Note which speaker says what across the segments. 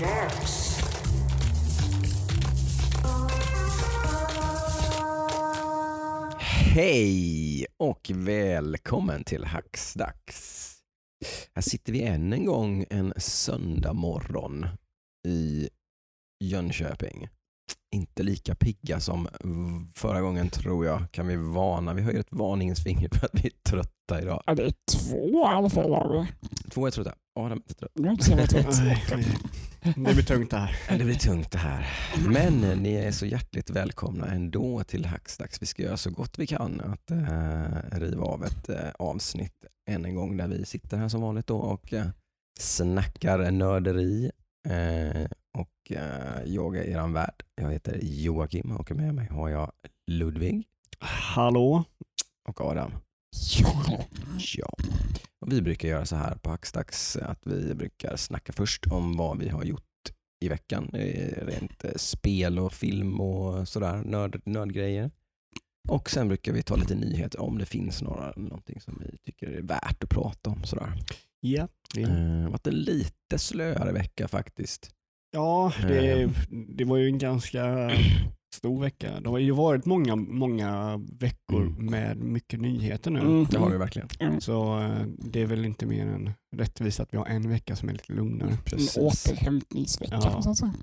Speaker 1: Dags.
Speaker 2: Hej och välkommen till Hacksdags. Här sitter vi än en gång en söndag morgon i Jönköping. Inte lika pigga som förra gången tror jag kan vi varna. Vi höjer ett varningens finger för att vi är trötta idag.
Speaker 3: Ja, det är två i alla fall.
Speaker 2: Två är trötta. Adam är trött.
Speaker 3: Jag har inte trött.
Speaker 4: Det blir tungt det här.
Speaker 2: Det blir tungt det här. Men ni är så hjärtligt välkomna ändå till Hacksdags. Vi ska göra så gott vi kan att eh, riva av ett eh, avsnitt än en gång där vi sitter här som vanligt då och eh, snackar nörderi. Eh, och eh, jag är eran värd. Jag heter Joakim och med mig har jag Ludvig
Speaker 4: Hallå?
Speaker 2: och Adam.
Speaker 3: Ja.
Speaker 2: Ja. Och vi brukar göra så här på Hackstacks att vi brukar snacka först om vad vi har gjort i veckan. Eh, Rent eh, spel och film och sådär, nörd, nördgrejer. Och sen brukar vi ta lite nyheter om det finns några, någonting som vi tycker är värt att prata om. Sådär.
Speaker 4: Ja.
Speaker 2: Det har varit en lite slöare vecka faktiskt.
Speaker 4: Ja, det, det var ju en ganska stor vecka. Det har ju varit många, många veckor
Speaker 2: Mm.
Speaker 4: med mycket nyheter nu.
Speaker 3: Mm.
Speaker 2: Det har vi verkligen.
Speaker 4: Så eh, det är väl inte mer än rättvist att vi har en vecka som är lite lugnare.
Speaker 3: En
Speaker 2: Precis.
Speaker 3: återhämtningsvecka.
Speaker 4: Ja.
Speaker 3: så att säga.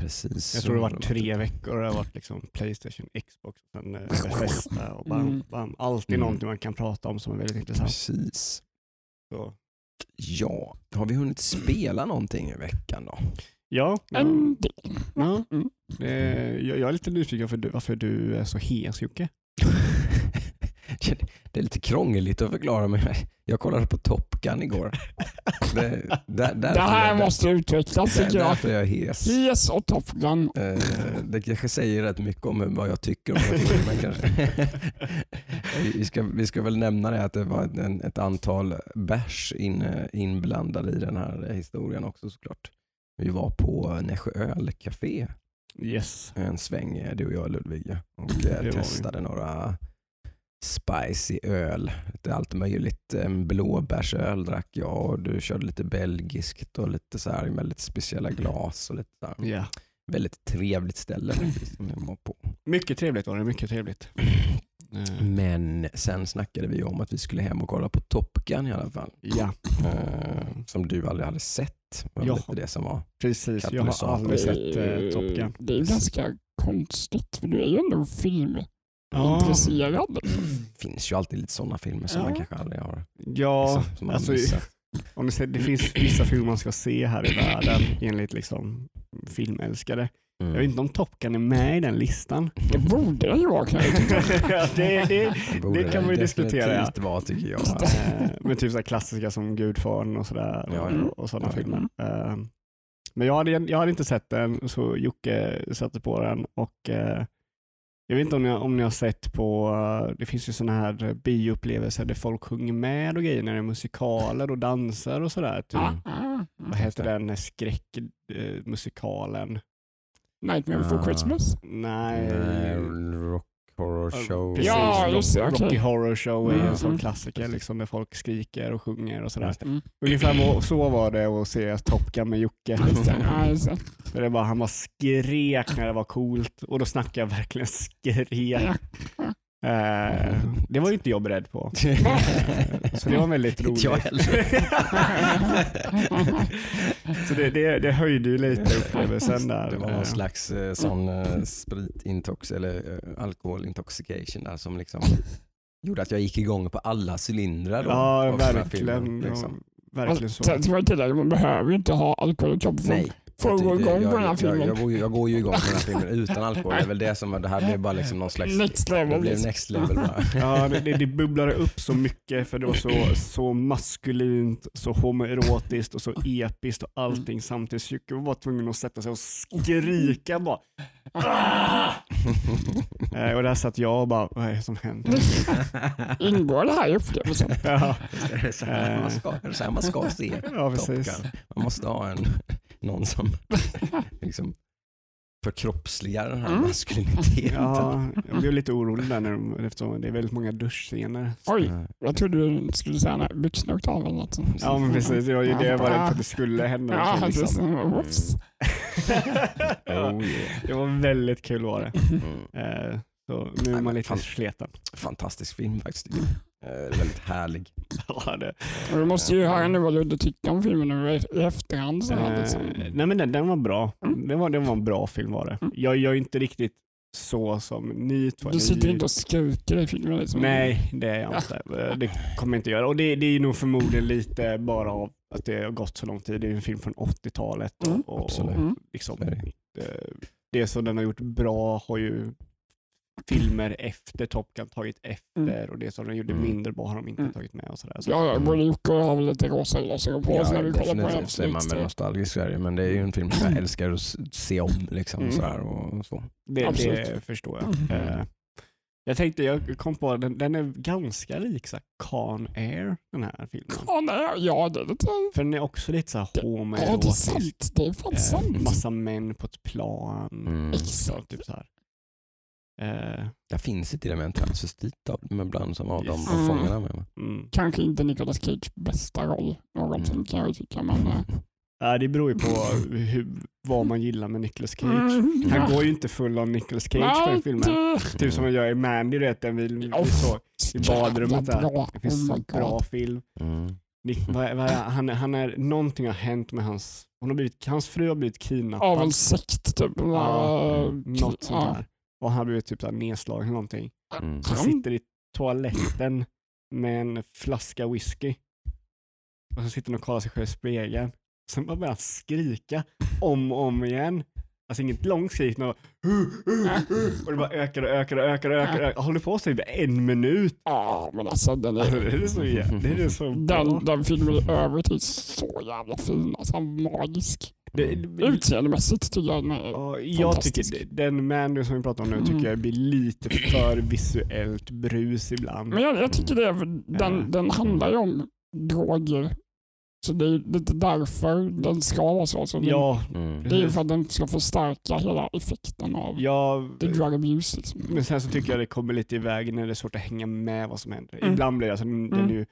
Speaker 2: Precis.
Speaker 4: Jag tror det varit tre veckor. Det har varit liksom Playstation, Xbox, och sen eh, Bethesda och bam,
Speaker 3: Mm.
Speaker 4: bam. Alltid
Speaker 2: Mm.
Speaker 4: någonting man kan prata om som är väldigt intressant.
Speaker 2: Precis.
Speaker 4: Så.
Speaker 2: Ja, har vi hunnit spela någonting i veckan då?
Speaker 4: Ja,
Speaker 3: del.
Speaker 4: ja.
Speaker 3: Mm.
Speaker 4: Eh, jag, jag är lite nyfiken för du, varför du är så hes Jocke.
Speaker 2: Det är lite krångligt att förklara men jag kollade på Top Gun igår. Det, där,
Speaker 3: Det här
Speaker 2: jag,
Speaker 3: måste utvecklas
Speaker 2: där,
Speaker 3: tycker jag.
Speaker 2: därför är jag hes.
Speaker 3: Yes och Top Gun.
Speaker 2: Eh, Det kanske säger rätt mycket om vad jag tycker om filmen kanske. vi, ska, vi ska väl nämna det att det var en, ett antal bärs in, inblandade i den här historien också såklart. Vi var på Nässjö ölcafé
Speaker 4: Yes.
Speaker 2: en sväng, eh, du och jag Ludvig, och
Speaker 4: Det
Speaker 2: testade några spicy öl. Lite allt möjligt. En blåbärsöl drack jag och du körde lite belgiskt och lite så här väldigt speciella glas. Och lite så här.
Speaker 4: Ja.
Speaker 2: Väldigt trevligt ställe som jag var på.
Speaker 4: Mycket trevligt var det, mycket trevligt. Eh,
Speaker 2: Men sen snackade vi om att vi skulle hem och kolla på Top Gun i alla fall.
Speaker 4: Ja,
Speaker 2: Eh, som du aldrig hade sett. var
Speaker 4: Ja.
Speaker 2: lite det som var.
Speaker 4: precis. Jag har aldrig sett eh, Top Gun.
Speaker 3: Det är ganska konstigt för du är ju ändå
Speaker 4: Ja.
Speaker 3: filmintresserad.
Speaker 2: Det finns ju alltid lite sådana filmer som
Speaker 3: Ja.
Speaker 2: man kanske aldrig har
Speaker 4: Ja,
Speaker 2: liksom, som man
Speaker 4: alltså,
Speaker 2: missat.
Speaker 4: Om ni ser, det finns vissa filmer man ska se här i världen enligt liksom filmälskare.
Speaker 2: Mm.
Speaker 4: Jag vet inte om Top Gun är med i den listan.
Speaker 3: Det borde det ju vara.
Speaker 4: Ja, det, det,
Speaker 2: borde
Speaker 4: det kan man ju diskutera, ja.
Speaker 2: vara tycker jag.
Speaker 4: Eh, men typ så här klassiska som Gudfadern och sådär.
Speaker 2: Ja,
Speaker 4: och,
Speaker 3: ja.
Speaker 4: och sådana
Speaker 2: Ja, ja.
Speaker 4: filmer. Eh, men jag hade, jag hade inte sett den så Jocke satte på den och eh, jag vet inte om ni, om ni har sett på, eh, det finns ju sådana här bioupplevelser där folk sjunger med och grejer när det är musikaler och dansar och sådär. Typ.
Speaker 2: Mm.
Speaker 3: Ah.
Speaker 4: Vad heter den skräckmusikalen?
Speaker 3: Nightmare before. Christmas.
Speaker 4: Nej.
Speaker 2: Nej, rock horror show.
Speaker 4: Precis,
Speaker 3: Ja, just det.
Speaker 4: Rocky Horror Show är
Speaker 2: Mm.
Speaker 4: en sån
Speaker 3: Mm.
Speaker 4: klassiker liksom, där folk skriker och sjunger och sådär.
Speaker 3: Mm.
Speaker 4: Ungefär så var det att se Top Gun med Jocke. För det var, han var skrek när det var coolt och då snackar jag verkligen skrek. Eh, det var ju inte jag beredd på. Så det var väldigt roligt.
Speaker 2: Inte jag heller.
Speaker 4: Så det, det, det höjde ju lite upplevelsen där.
Speaker 2: Det var
Speaker 4: Eh,
Speaker 2: någon slags eh, sån eh, spritintox eller eh, alkoholintoxication där som liksom gjorde att jag gick igång på alla cylindrar. Då,
Speaker 4: Ja,
Speaker 2: av den här
Speaker 4: verkligen.
Speaker 2: filmen, liksom.
Speaker 4: Verkligen så.
Speaker 3: Sen ska man tillägga, man behöver ju inte ha alkohol i kroppen
Speaker 2: Nej.
Speaker 3: Att gå
Speaker 2: jag,
Speaker 3: igång på den här
Speaker 2: jag, jag,
Speaker 3: filmen.
Speaker 2: jag, går ju, jag går ju igång på den här filmen utan alkohol. Det är väl det som det här blev bara liksom någon slags...
Speaker 3: Next
Speaker 2: Det
Speaker 3: level.
Speaker 2: blev
Speaker 3: liksom.
Speaker 2: next level bara.
Speaker 4: Ja, det, det, det bubblade upp så mycket för det var så, så maskulint, så homoerotiskt och så episkt och allting samtidigt. Så Jocke var tvungen att sätta sig och skrika bara. Ah! Och där satt jag och bara, vad är det som händer?
Speaker 3: Ingår det här i upplevelsen?
Speaker 4: Ja,
Speaker 2: Det är så här man ska, det så här man ska se
Speaker 4: ja
Speaker 2: Top
Speaker 4: precis.
Speaker 2: Gun. Man måste ha en, någon som liksom förkroppsligar den här
Speaker 3: Mm.
Speaker 2: maskuliniteten.
Speaker 4: Ja, jag blev lite orolig där när de, eftersom det är väldigt många duschscener.
Speaker 3: Oj,
Speaker 2: Eh,
Speaker 3: jag trodde du skulle säga när byxorna åkte av eller något.
Speaker 4: Ja men precis, det var ju det jag var rädd för att det skulle hända.
Speaker 3: Ja,
Speaker 4: liksom.
Speaker 3: precis. Whoops.
Speaker 2: Oh, yeah.
Speaker 4: det var väldigt kul var det.
Speaker 2: mm.
Speaker 4: Eh, så nu är man lite
Speaker 2: Fan.
Speaker 4: sleten.
Speaker 2: Fantastisk film faktiskt. Jag. Eh, väldigt härlig.
Speaker 4: Ja, det.
Speaker 3: Och Du måste ju höra nu vad Ludde tycker om filmen nu i efterhand. Så här, liksom.
Speaker 4: Eh, nej men den, den var bra.
Speaker 3: Mm.
Speaker 4: Det var, det var en bra film var det.
Speaker 3: Mm.
Speaker 4: Jag gör inte riktigt så som ni två.
Speaker 3: Du sitter inte och skriker i filmen. Liksom.
Speaker 4: Nej, det är jag inte. Eh, Det kommer jag inte göra. Och det, det är nog förmodligen lite bara av att det har gått så lång tid. Det är en film från 80-talet. Och,
Speaker 3: Mm,
Speaker 4: och,
Speaker 2: absolut.
Speaker 3: Mm.
Speaker 4: liksom,
Speaker 2: är det.
Speaker 4: eh, det som den har gjort bra har ju filmer efter Top Gun tagit efter och det som den gjorde
Speaker 2: Mm.
Speaker 4: mindre bra har de inte
Speaker 3: Mm.
Speaker 4: tagit med. Och sådär. Så,
Speaker 3: Ja, ja, både Jocke och jag har väl lite rosa glasögon på oss
Speaker 2: Ja,
Speaker 3: när vi kollar på
Speaker 2: så är man väl nostalgisk Sverige, men det är ju en film som jag älskar att se om. Liksom,
Speaker 3: Mm.
Speaker 2: sådär, och så.
Speaker 4: det,
Speaker 3: Absolut.
Speaker 4: det förstår jag.
Speaker 3: Mm.
Speaker 4: Eh, jag tänkte, jag kom på den, den är ganska lik så Con Air, den här filmen.
Speaker 3: Ja, nej, ja, det är lite...
Speaker 4: För den är också lite så här
Speaker 3: Ja, det är
Speaker 4: homoerotisk.
Speaker 3: sant. Det är fan
Speaker 4: Eh,
Speaker 3: sant.
Speaker 4: massa män på ett plan.
Speaker 2: Mm.
Speaker 4: Så, typ så här. Eh,
Speaker 2: finns det till och med en transvestit med bland som av de
Speaker 4: Yes.
Speaker 2: av fångarna med.
Speaker 4: mm.
Speaker 3: Kanske inte Nicolas Cage bästa roll någonsin
Speaker 2: Mm.
Speaker 3: kan jag tycka. Men, eh,
Speaker 4: Ja, det beror ju på hur, vad man gillar med Nicolas Cage.
Speaker 3: mm,
Speaker 4: Han går ju inte full av Nicolas Cage på den
Speaker 3: Nej,
Speaker 4: filmen.
Speaker 3: det-
Speaker 4: Typ som han gör i Mandy, du vet, den vi, vi
Speaker 3: Oh,
Speaker 4: såg i badrummet där. Det finns
Speaker 3: Oh
Speaker 4: så bra film.
Speaker 2: Mm.
Speaker 4: Nick, vad, vad, han, är- han är, någonting har hänt med hans, hon har blivit, hans fru har blivit kidnappad.
Speaker 3: Av en sekt typ.
Speaker 4: Ja,
Speaker 3: Eh,
Speaker 4: något sånt där. Och han har blivit typ så här nedslagen eller någonting.
Speaker 2: Mm.
Speaker 4: Så han
Speaker 3: Han-
Speaker 4: sitter i toaletten med en flaska whisky. Och så sitter han och kollar sig själv i spegeln. Sen bara börjar han skrika om och om igen. Alltså inget långt skrik, men bara, och det bara ökar och ökar och ökar och ökar. ökar. Håller på så i en minut.
Speaker 3: Ja, men alltså den
Speaker 4: Alltså,
Speaker 3: är...
Speaker 4: det är så, det är så bra.
Speaker 3: Den, den filmen i övrigt är så jävla fin. Alltså magisk.
Speaker 4: Det, det,
Speaker 3: Utseendemässigt tycker jag den är
Speaker 4: Ja, jag tycker den Mandy som vi pratar om nu
Speaker 3: Mm.
Speaker 4: tycker jag blir lite för visuellt brus ibland.
Speaker 3: Men jag, jag tycker det, den, den handlar ju om droger. Så det är lite därför den ska vara så. så den,
Speaker 4: Ja,
Speaker 2: Mm.
Speaker 3: Det är ju för att den ska förstärka hela effekten av
Speaker 4: ja,
Speaker 3: the drug abuse. Liksom.
Speaker 4: men sen så tycker jag det kommer lite i vägen när det är svårt att hänga med vad som händer.
Speaker 3: Mm.
Speaker 4: Ibland blir det, alltså, den, den
Speaker 3: Mm.
Speaker 4: är ju,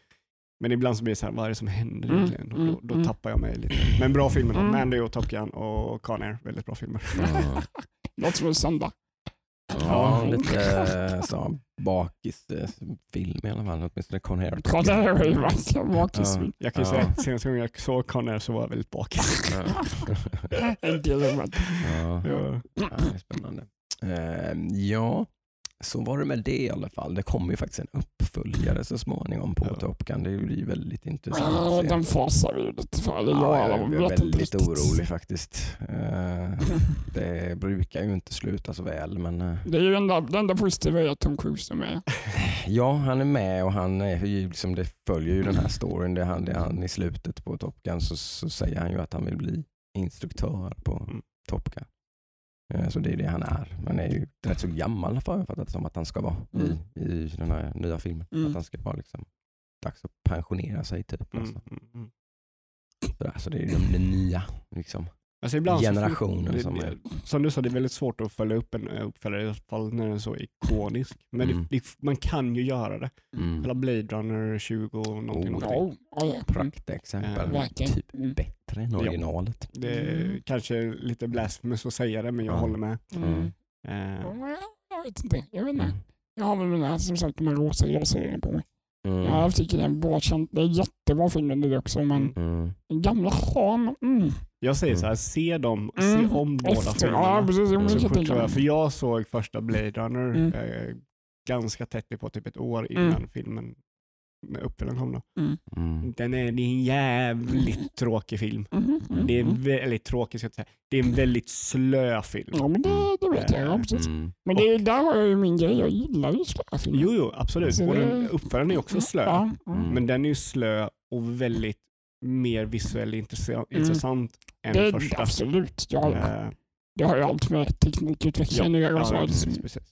Speaker 4: men ibland så blir det så här, vad är det som händer
Speaker 3: Mm,
Speaker 4: egentligen? Och
Speaker 3: mm,
Speaker 4: då, då
Speaker 3: mm.
Speaker 4: tappar jag mig lite. Men bra filmer då.
Speaker 3: Mm.
Speaker 4: Mandy och Top Gun och Con Air, väldigt bra filmer.
Speaker 3: Något som är söndag.
Speaker 2: Ja, lite eh, så, bakisfilm i alla fall, åtminstone Con Air.
Speaker 3: Kolla här är ju bakisfilm.
Speaker 4: Jag kan ju
Speaker 2: Ja.
Speaker 4: säga att senaste gången jag såg Con Air så var jag väldigt bakis.
Speaker 2: Ja.
Speaker 3: En del av det.
Speaker 2: Ja.
Speaker 4: Ja.
Speaker 2: Ja, det är spännande. Eh, ja, så var det med det i alla fall. Det kommer ju faktiskt en uppföljare så småningom på
Speaker 4: Ja.
Speaker 2: Top Gun. Det blir väldigt intressant
Speaker 3: Ja, den fasar vi ju lite för.
Speaker 2: Ja,
Speaker 3: jag,
Speaker 2: är väldigt orolig faktiskt. Eh, det brukar ju inte sluta så väl, men eh,
Speaker 3: Det är ju enda, det enda positiva är att Tom Cruise är med.
Speaker 2: ja, han är med och han är ju liksom, det följer ju den här storyn. Det är han, det är han i slutet på Top Gun så, så säger han ju att han vill bli instruktör på
Speaker 4: Mm.
Speaker 2: Top Gun. Eh, Så det är det han är. Han är ju rätt så gammal har jag fattat det som att han ska vara
Speaker 3: Mm.
Speaker 2: i, i den här nya filmen.
Speaker 3: Mm.
Speaker 2: Att han ska vara liksom dags att pensionera sig typ.
Speaker 4: Mm, mm.
Speaker 2: Sådär, så det är den, den nya liksom,
Speaker 4: Alltså så-
Speaker 2: generationen
Speaker 4: det,
Speaker 2: som
Speaker 4: det,
Speaker 2: är...
Speaker 4: Som du sa, det är väldigt svårt att följa upp en uppföljare, i alla fall när den är så ikonisk. Men
Speaker 2: Mm.
Speaker 4: det, det, man kan ju göra det.
Speaker 2: Mm.
Speaker 4: Eller Blade Runner 20 och någonting.
Speaker 2: Oh,
Speaker 4: någonting.
Speaker 3: Ja, ja, ja.
Speaker 2: Praktexempel.
Speaker 3: Verkligen.
Speaker 2: Typ
Speaker 3: Mm.
Speaker 2: Bättre än
Speaker 4: Ja.
Speaker 2: originalet.
Speaker 4: Det är
Speaker 3: Mm.
Speaker 4: kanske lite blasphemous att säga det, men jag
Speaker 2: Ja.
Speaker 4: håller med.
Speaker 3: Mm. Ja, Jag vet inte. Jag vet inte.
Speaker 2: Mm.
Speaker 3: Jag har väl mina, som sagt, de här rosa glasögonen på mig.
Speaker 2: Mm.
Speaker 3: Jag tycker det är en bra känt. Det är jättebra film det också, men
Speaker 2: Mm.
Speaker 3: den gamla Han. Mm.
Speaker 4: jag säger
Speaker 2: Mm.
Speaker 4: så här, se dem,
Speaker 3: Mm.
Speaker 4: se om båda
Speaker 3: Efter,
Speaker 4: filmerna.
Speaker 3: ja, precis. Jag
Speaker 2: Mm.
Speaker 4: så fort jag, för jag såg första Blade Runner
Speaker 3: Mm.
Speaker 4: eh, ganska tätt på typ ett år innan
Speaker 3: Mm.
Speaker 4: filmen när uppföljaren kom. Då.
Speaker 2: Mm.
Speaker 4: Den är, det är en jävligt tråkig film.
Speaker 3: Mhm, mhm,
Speaker 4: Det är
Speaker 3: mhm.
Speaker 4: väldigt tråkigt, ska jag säga. Det är en väldigt slö film.
Speaker 3: Ja, men det, det vet jag. Ja, precis.
Speaker 2: Mm.
Speaker 3: Men det, är- där har jag ju min grej. Jag gillar ju slöa filmer.
Speaker 4: Jo, jo, absolut.
Speaker 3: Så
Speaker 4: Och den,
Speaker 3: det-
Speaker 4: uppföljaren är också slö.
Speaker 3: Ja, ja.
Speaker 2: Mm.
Speaker 4: Men den är ju slö och väldigt mer visuellt intressant,
Speaker 3: Mm.
Speaker 4: intressant än
Speaker 3: Det,
Speaker 4: första.
Speaker 3: absolut. Ja, ja.
Speaker 4: Eh,
Speaker 3: det har ju allt med teknikutveckling att göra.
Speaker 4: ja,
Speaker 3: så
Speaker 4: ja, precis, precis.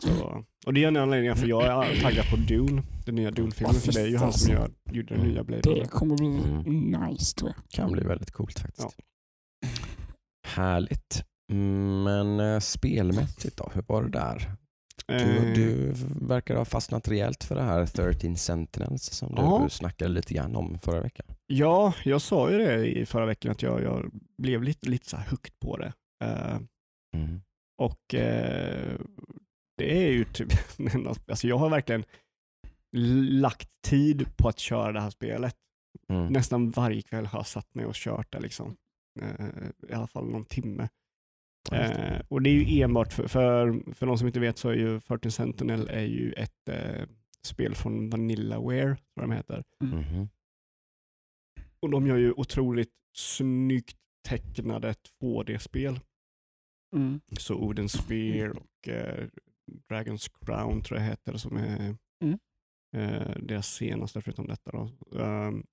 Speaker 4: Så, och det är en anledning för jag är taggad på Dune, den nya Dune-filmen.
Speaker 3: Ja,
Speaker 4: För det är ju han som gör, gjorde den nya Blade
Speaker 3: Det kommer bli
Speaker 2: Mm.
Speaker 3: nice tror jag.
Speaker 2: Kan bli väldigt coolt faktiskt. Härligt. Mm, Men eh, spelmässigt då, hur var det där? Du,
Speaker 4: Eh,
Speaker 2: du verkar ha fastnat rejält för det här 13 Sentinels som
Speaker 4: Ja.
Speaker 2: du snackade lite grann om förra veckan.
Speaker 4: Ja, jag sa ju det i förra veckan att jag, jag blev lite, lite så här hooked på det. Eh,
Speaker 2: Mm.
Speaker 4: och eh, det är ju typ, alltså jag har verkligen lagt tid på att köra det här spelet.
Speaker 2: Mm.
Speaker 4: Nästan varje kväll har jag satt mig och kört det liksom. Eh, I alla fall någon timme. Eh, och det är ju enbart för, för, för de som inte vet så är ju 13 Sentinel är ju ett eh, spel från Vanillaware, jag de heter.
Speaker 2: Mhm.
Speaker 4: Och de gör ju otroligt snyggt tecknade 2D-spel.
Speaker 3: Mm.
Speaker 4: Så Odin Sphere och eh, Dragon's Crown tror jag heter som är
Speaker 3: Mm.
Speaker 4: eh, deras senaste förutom detta. Då.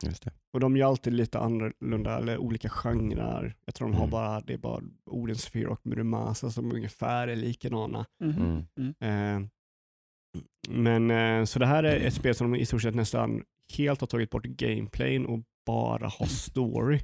Speaker 2: Just det.
Speaker 4: och de gör alltid lite annorlunda, eller olika genrer. Jag tror de har
Speaker 2: Mm.
Speaker 4: bara, det är bara Odin Sphere och Muramasa som ungefär är likadana.
Speaker 3: Mhm.
Speaker 2: Mm.
Speaker 4: Eh, men eh, så det här är ett spel som de i stort sett nästan helt har tagit bort gameplayn och bara har story.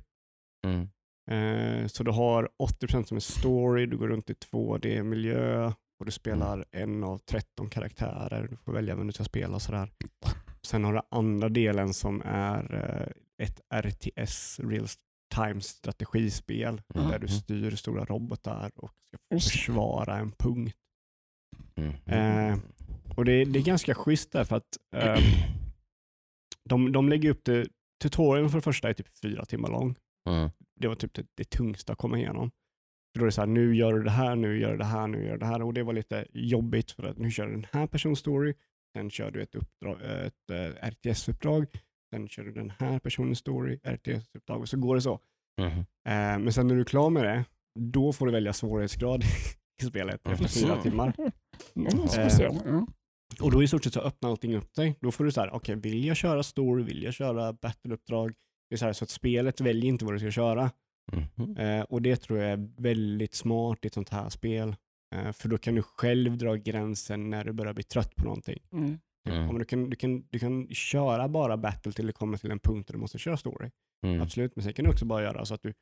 Speaker 2: Mm.
Speaker 4: Eh, så du har 80% som är story, du går runt i 2D-miljö och du spelar en av 13 karaktärer. Du får välja vem du ska spela och sådär. Sen har du andra delen som är eh, ett RTS, real time strategispel,
Speaker 2: Mm.
Speaker 4: där du styr stora robotar och ska försvara en punkt.
Speaker 2: Mm.
Speaker 4: Eh, Och det, det är ganska schysst där för att eh, de, de lägger upp det, tutorialen för det första är typ fyra timmar lång.
Speaker 2: Mm.
Speaker 4: Det var typ det, det tyngsta att komma igenom. Då är det så här, nu gör du det här, nu gör du det här, nu gör du det här. Och det var lite jobbigt för att nu kör du den här persons story, sen kör du ett, uppdrag, ett eh, RTS-uppdrag, sen kör du den här personens story, RTS-uppdrag och så går det så.
Speaker 2: Mhm.
Speaker 4: Eh, men sen när du är klar med det, då får du välja svårighetsgrad i spelet efter fyra timmar.
Speaker 3: Mm. Ja.
Speaker 4: Och då i stort sett så öppnar allting upp sig. Då får du så här, okej, vill jag köra story, vill jag köra battleuppdrag? Det är så, här, så att spelet väljer inte vad du ska köra.
Speaker 2: Mhm.
Speaker 4: Eh, och det tror jag är väldigt smart i ett sånt här spel. Eh, för då kan du själv dra gränsen när du börjar bli trött på någonting.
Speaker 3: Mm.
Speaker 2: Mm.
Speaker 4: Ja, du, kan, du, kan, du kan köra bara battle till det kommer till en punkt där du måste köra story.
Speaker 2: Mm.
Speaker 4: Absolut, men sen kan du också bara göra så att du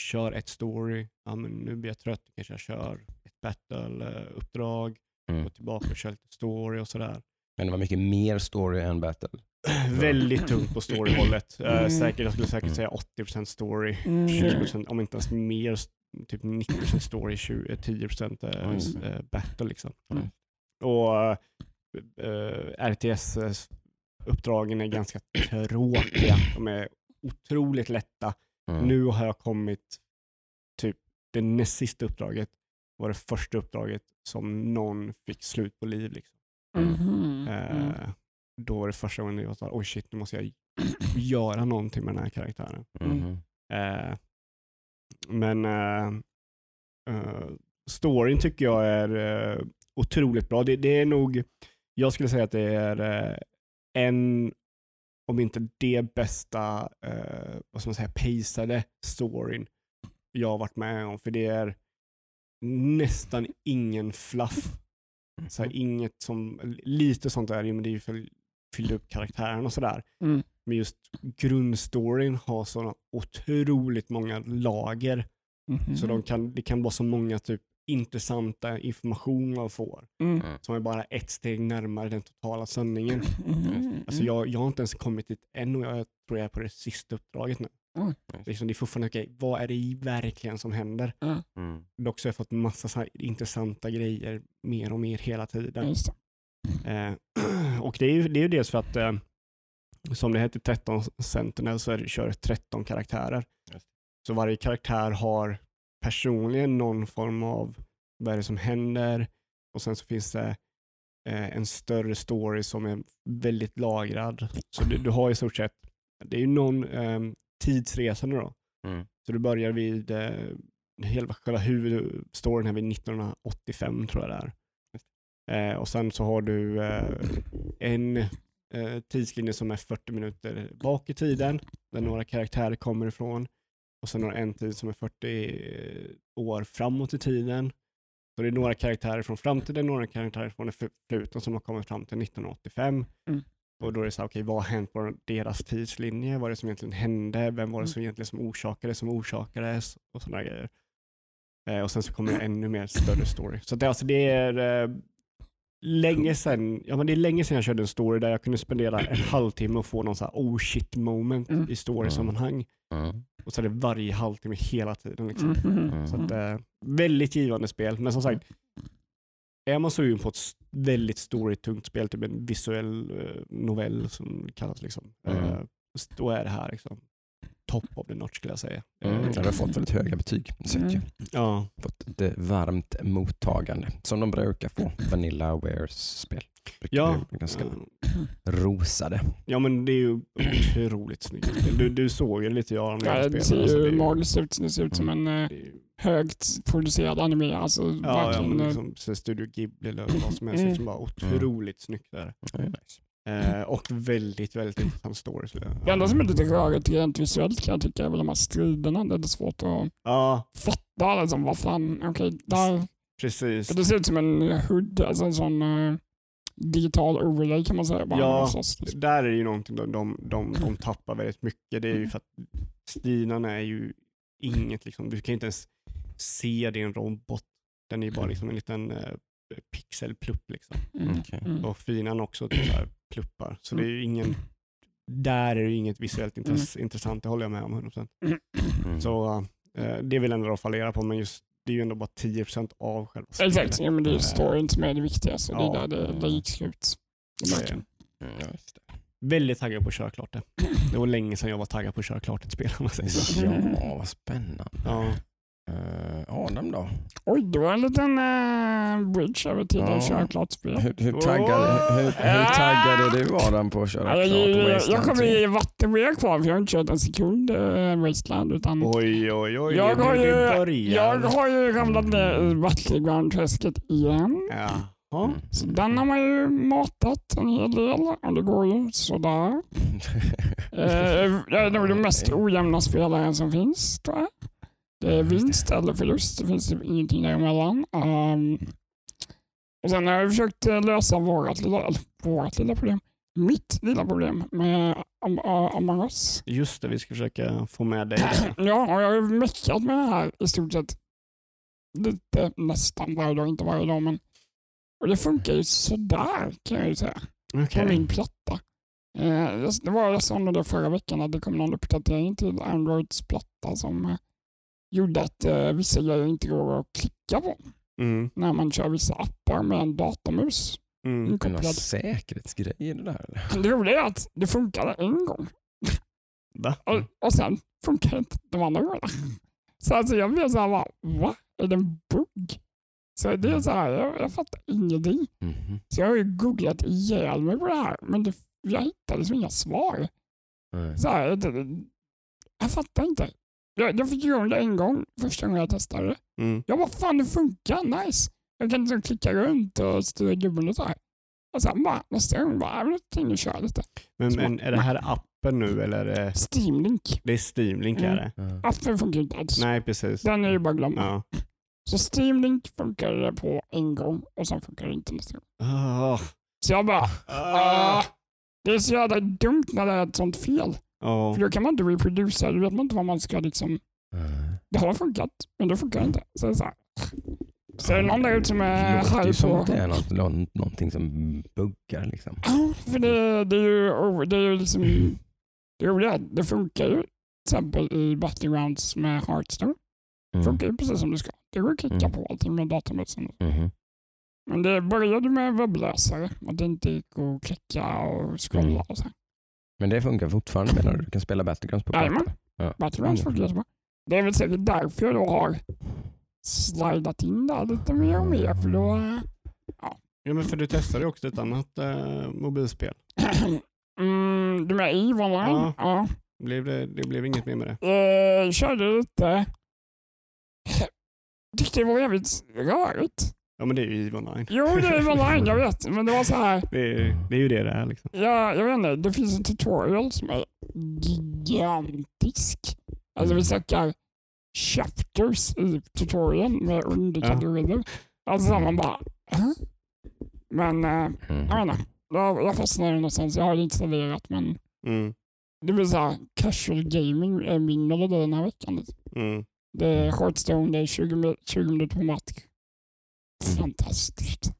Speaker 4: kör ett story, ja men nu blir jag trött, kanske jag kör ett battle-uppdrag,
Speaker 2: Mm.
Speaker 4: gå tillbaka och köra lite story och sådär.
Speaker 2: Men det var mycket mer story än battle.
Speaker 4: Väldigt tungt på storyhållet. Eh,
Speaker 3: Mm.
Speaker 4: säkert, jag skulle säkert säga 80% story,
Speaker 3: Mm.
Speaker 4: 20%, om inte ens mer, typ 90% story, 20, 10% eh,
Speaker 2: Mm.
Speaker 4: battle. Liksom.
Speaker 2: Mm.
Speaker 4: Och eh, RTS-uppdragen är ganska tråkiga. De är otroligt lätta.
Speaker 2: Mm.
Speaker 4: Nu har jag kommit, typ det näst sista uppdraget var det första uppdraget som någon fick slut på liv. Liksom.
Speaker 3: Mhm. Mm.
Speaker 4: Då var det första gången jag sa, oj shit, nu måste jag göra någonting med den här karaktären.
Speaker 2: Mhm.
Speaker 4: Eh, men eh, eh, storyn tycker jag är eh, otroligt bra. Det, det är nog, jag skulle säga att det är eh, en, om inte det bästa, vad ska man säga, pacade storyn jag har varit med om. För det är nästan ingen fluff. Så här, inget som, lite sånt där, men det är ju för fylla upp karaktären och sådär.
Speaker 3: Mm.
Speaker 4: Men just grundstoryn har sådana otroligt många lager.
Speaker 3: Mhm.
Speaker 4: Så de kan, det kan vara så många typ intressanta information man får.
Speaker 3: Mm.
Speaker 4: Som är bara ett steg närmare den totala sanningen.
Speaker 3: Mhm.
Speaker 4: Alltså jag, jag har inte ens kommit dit än och jag tror jag är på det sista uppdraget nu.
Speaker 3: Oj.
Speaker 4: Liksom, det är fortfarande okej, vad är det verkligen som händer?
Speaker 2: Mm.
Speaker 4: Dock så har jag fått massa så här intressanta grejer mer och mer hela tiden. Eh, och det är ju det är ju dels för att eh, som det heter 13 Sentinel så det, kör det 13 karaktärer. Så varje karaktär har personligen någon form av vad är det som händer och sen så finns det eh, en större story som är väldigt lagrad. Så du, du har i stort sett, det är ju någon eh, tidsresande då.
Speaker 2: Mm.
Speaker 4: Så du börjar vid eh, hela, själva huvudstoryn här vid 1985 tror jag det är. Eh, och sen så har du eh, en eh, tidslinje som är 40 minuter bak i tiden, där några karaktärer kommer ifrån. Och sen har du en tid som är 40 år framåt i tiden. Så det är några karaktärer från framtiden, några karaktärer från det förflutna som har kommit fram till 1985.
Speaker 3: Mm.
Speaker 4: Och då är det så här, okej, vad har hänt på deras tidslinje? Vad är det som egentligen hände? Vem var det
Speaker 3: Mm.
Speaker 4: som egentligen som orsakade som orsakades? Och sådana grejer. Eh, och sen så kommer det ännu mer större story. Så det, alltså, det är eh, länge sedan, ja, men det är länge sedan jag körde en story där jag kunde spendera en halvtimme och få någon så här oh shit moment
Speaker 3: Mm.
Speaker 4: i story-sammanhang.
Speaker 2: Mm.
Speaker 4: Och så är det varje halvtimme hela tiden. Liksom.
Speaker 3: Mhm.
Speaker 2: Mm.
Speaker 4: Så att, eh, väldigt givande spel, men som sagt, är man sugen på ett väldigt storytungt spel, typ en visuell eh, novell som det kallas, liksom,
Speaker 2: Mm.
Speaker 4: eh, då är det här liksom, top of the notch skulle jag säga.
Speaker 2: Mm. Ja, det har fått väldigt höga betyg.
Speaker 3: Mm.
Speaker 4: ja.
Speaker 2: Fått ett varmt mottagande som de brukar få. Vanilla Wares-spel. Brukar
Speaker 4: Ja,
Speaker 2: ganska
Speaker 4: eh,
Speaker 2: rosade.
Speaker 4: ja, men det är ju otroligt snyggt. spel. Du, du såg ju lite Göran när
Speaker 3: Ja,
Speaker 4: jag
Speaker 3: det
Speaker 4: spelade.
Speaker 3: ser ju magiskt ut. Det ser ut som en eh, högt producerad anime. Alltså,
Speaker 4: Ja, ja
Speaker 3: verkligen,
Speaker 4: men
Speaker 3: eh,
Speaker 4: liksom, så Studio Ghibli eller vad som helst,
Speaker 3: Mm.
Speaker 4: liksom bara otroligt snyggt där.
Speaker 2: Nice.
Speaker 4: Eh, och väldigt, väldigt intressant story.
Speaker 3: Det enda som är lite rörigt rent visuellt kan jag tycka är väl de här striderna. Det är svårt att
Speaker 4: Ja,
Speaker 3: fatta liksom, vad fan, okej, där.
Speaker 4: precis.
Speaker 3: För det ser ut som en hood, alltså en sån eh, digital overlay kan man säga. Bara
Speaker 4: Ja.
Speaker 3: slåss, liksom.
Speaker 4: Där är det ju någonting de, de, de, de tappar väldigt mycket. Det är ju för att stilarna är ju inget, liksom, du kan inte ens se din robot. Den är ju bara liksom en liten eh, pixelplupp. Liksom.
Speaker 3: Mm.
Speaker 2: Okej.
Speaker 3: Mm.
Speaker 4: Och finan också typ så här pluppar. Så det är ju ingen, där är det ju inget visuellt intress, intressant, det håller jag med om 100%.
Speaker 2: Mm.
Speaker 4: Så eh, det vill ändå fallera på, men just det är ju ändå bara 10% av själva
Speaker 3: Exakt, ja, men det är ju
Speaker 4: Eh,
Speaker 3: storyn som är det viktiga. Så det
Speaker 4: Ja.
Speaker 3: är där det, det gick slut.
Speaker 4: så
Speaker 3: Verkligen.
Speaker 2: Mm, ja, just det.
Speaker 4: Väldigt taggad på att köra klart det. Det var länge sedan jag var taggad på att köra klart ett spel om man säger så.
Speaker 2: Ja, vad spännande.
Speaker 4: Ja.
Speaker 2: Eh, Adam då?
Speaker 3: Oj, det var en liten uh, bridge över till
Speaker 2: Ja.
Speaker 3: att köra klart spel.
Speaker 2: Hur, hur, taggad, hur, hur taggad är du Adam på att köra
Speaker 3: Ja, jag,
Speaker 2: klart
Speaker 3: jag, jag
Speaker 2: Wasteland
Speaker 3: kommer
Speaker 2: 3?
Speaker 3: i vattenväg kvar för jag har inte kört en sekund uh, Wasteland. Utan
Speaker 4: Oj, oj, oj.
Speaker 3: jag, har ju, jag har ju ramlat ner i Battleground-träsket igen.
Speaker 4: Jaha.
Speaker 2: Mm.
Speaker 3: Så den har man ju matat en hel del och det går ju sådär. Eh, jag är nog den mest ojämna spelaren som finns tror jag. Det är
Speaker 2: Just det.
Speaker 3: vinst eller förlust, det finns ingenting däremellan. Um, och sen har jag försökt eh, lösa vårat lilla, vårat lilla problem, mitt lilla problem med Am- Among us.
Speaker 4: Just det, vi ska försöka få med dig där.
Speaker 3: Ja, och jag har meckat med det här i stort sett lite nästan varje dag, inte varje dag men och det funkar ju sådär kan jag ju säga
Speaker 4: Okej.
Speaker 3: på min platta. Eh, det var jag sa nog det förra veckan att det kom någon uppdatering till Androids platta som eh, gjorde att eh, vissa grejer inte går att klicka på
Speaker 4: Mm.
Speaker 3: när man kör vissa appar med en datamus
Speaker 4: Mm.
Speaker 2: Är det
Speaker 3: inkopplad.
Speaker 2: säkerhetsgrejer det där eller?
Speaker 3: Det roliga är att det funkade en gång
Speaker 4: Va?
Speaker 3: och, och sen funkar det inte de andra gångerna. Så alltså jag blev så här, bara, va? Är det en bugg? Så det är så här, jag, jag fattar ingenting.
Speaker 2: Mhm.
Speaker 3: Så jag har ju googlat ihjäl mig på det här, men det, jag hittade liksom inga svar.
Speaker 2: Nej.
Speaker 3: Så här, det, jag fattar inte. Jag, jag fick igång det en gång första gången jag testade det.
Speaker 4: Mm.
Speaker 3: Jag bara, fan det funkar, nice. Jag kan liksom klicka runt och styra gubben och så här. Och sen bara nästa gång bara, jag vill och köra lite.
Speaker 4: Men, men är det här appen nu eller är det,
Speaker 3: Steam Link.
Speaker 4: det är Steam Link? Är
Speaker 3: Mm.
Speaker 4: det?
Speaker 2: Ja.
Speaker 3: Appen funkar inte alls.
Speaker 4: Nej, precis.
Speaker 3: Den är ju bara glömma.
Speaker 4: Ja.
Speaker 3: Så Steam Link funkar det på en gång och sen funkar det inte nästa gång.
Speaker 4: Ah.
Speaker 3: Så jag bara,
Speaker 4: ah,
Speaker 3: det är så jävla dumt när det är ett sånt fel.
Speaker 4: Ja.
Speaker 3: För då kan man inte reproducera, då vet man inte vad man ska liksom. Det har funkat, men det funkar inte. Så det är så, här. det någon där ute som
Speaker 2: Det
Speaker 3: är
Speaker 2: låter ju
Speaker 3: arg
Speaker 2: som
Speaker 3: på...
Speaker 2: att det är något, någon, någonting som buggar liksom.
Speaker 3: Ja, för det, det är ju, oh, det är ju liksom... Det är det funkar ju till exempel i Battlegrounds med Hearthstone. Det
Speaker 2: Mm.
Speaker 3: funkar ju precis som det ska. Det går att klicka
Speaker 2: Mm.
Speaker 3: på allting med datamusen.
Speaker 2: Mhm.
Speaker 3: Men det började med webbläsare. Att det inte gick att klicka och scrolla
Speaker 2: Mm.
Speaker 3: och så.
Speaker 2: Men det funkar fortfarande menar du? Du kan spela Battlegrounds på
Speaker 3: Jajamän.
Speaker 2: Ja.
Speaker 3: Battlegrounds
Speaker 2: Mm.
Speaker 3: funkar jättebra. Det är väl säkert därför jag då har slidat in där lite mer och mer. För då,
Speaker 4: ja, men för du testade ju också ett annat eh, mobilspel.
Speaker 3: Mm, du med EVE online?
Speaker 4: Ja.
Speaker 3: Ja.
Speaker 4: Blev det, det blev inget mer med det?
Speaker 3: Eh, körde lite. Tyckte det var jävligt rörigt.
Speaker 4: Ja, men det är ju EVE Online.
Speaker 3: Jo, det är EVE online, jag vet. Men det var så här.
Speaker 4: Det är, det är ju det det är liksom.
Speaker 3: Ja, jag vet inte, det finns en tutorial som är gigantisk. Alltså vi snackar chapters i tutorialen med underkategorier. Alltså så här, man bara, Hä? Men eh,
Speaker 2: Mm.
Speaker 3: jag vet inte. Jag, jag fastnade någonstans. Jag har det installerat men
Speaker 4: Mm.
Speaker 3: det blir så här, casual gaming är min melodi den här veckan. liksom.
Speaker 4: Mm.
Speaker 3: Det är Hearthstone, det är 20, mi- 20 minuter på match. Fantastiskt.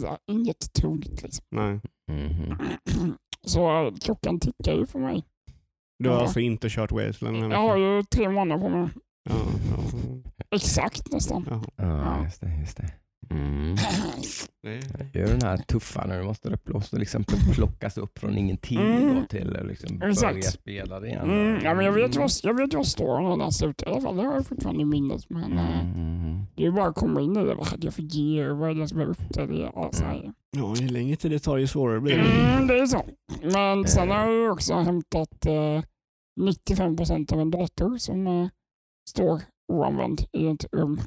Speaker 3: Så, Inget tungt liksom.
Speaker 4: Nej.
Speaker 2: Mhm.
Speaker 3: Så klockan tickar ju för mig.
Speaker 4: Du har
Speaker 3: Ja.
Speaker 4: alltså inte kört Wasteland?
Speaker 3: Jag har ju tre månader på mig.
Speaker 4: Ja, ja.
Speaker 3: Exakt nästan.
Speaker 4: ja.
Speaker 2: Ja, just det. Just det. Mm.
Speaker 4: Det är-
Speaker 2: Det är ju den här tuffa när du måste och liksom plockas upp från ingenting
Speaker 3: Mm.
Speaker 2: då till att liksom börja
Speaker 3: Exakt.
Speaker 2: spela det igen.
Speaker 3: Mm, ja, men jag vet ju vad jag vet står när den slutar i alla fall. Det har jag fortfarande i minnet. Men eh,
Speaker 2: Mm.
Speaker 3: det är bara att komma in i det. Vad hade jag för gear? Vad är det som är? Ja, så här.
Speaker 4: Ja, ju längre tid det tar ju svårare blir det.
Speaker 3: Mm, det är så. Men sen har jag också hämtat eh, 95% av en dator som eh, står oanvänd i ett rum.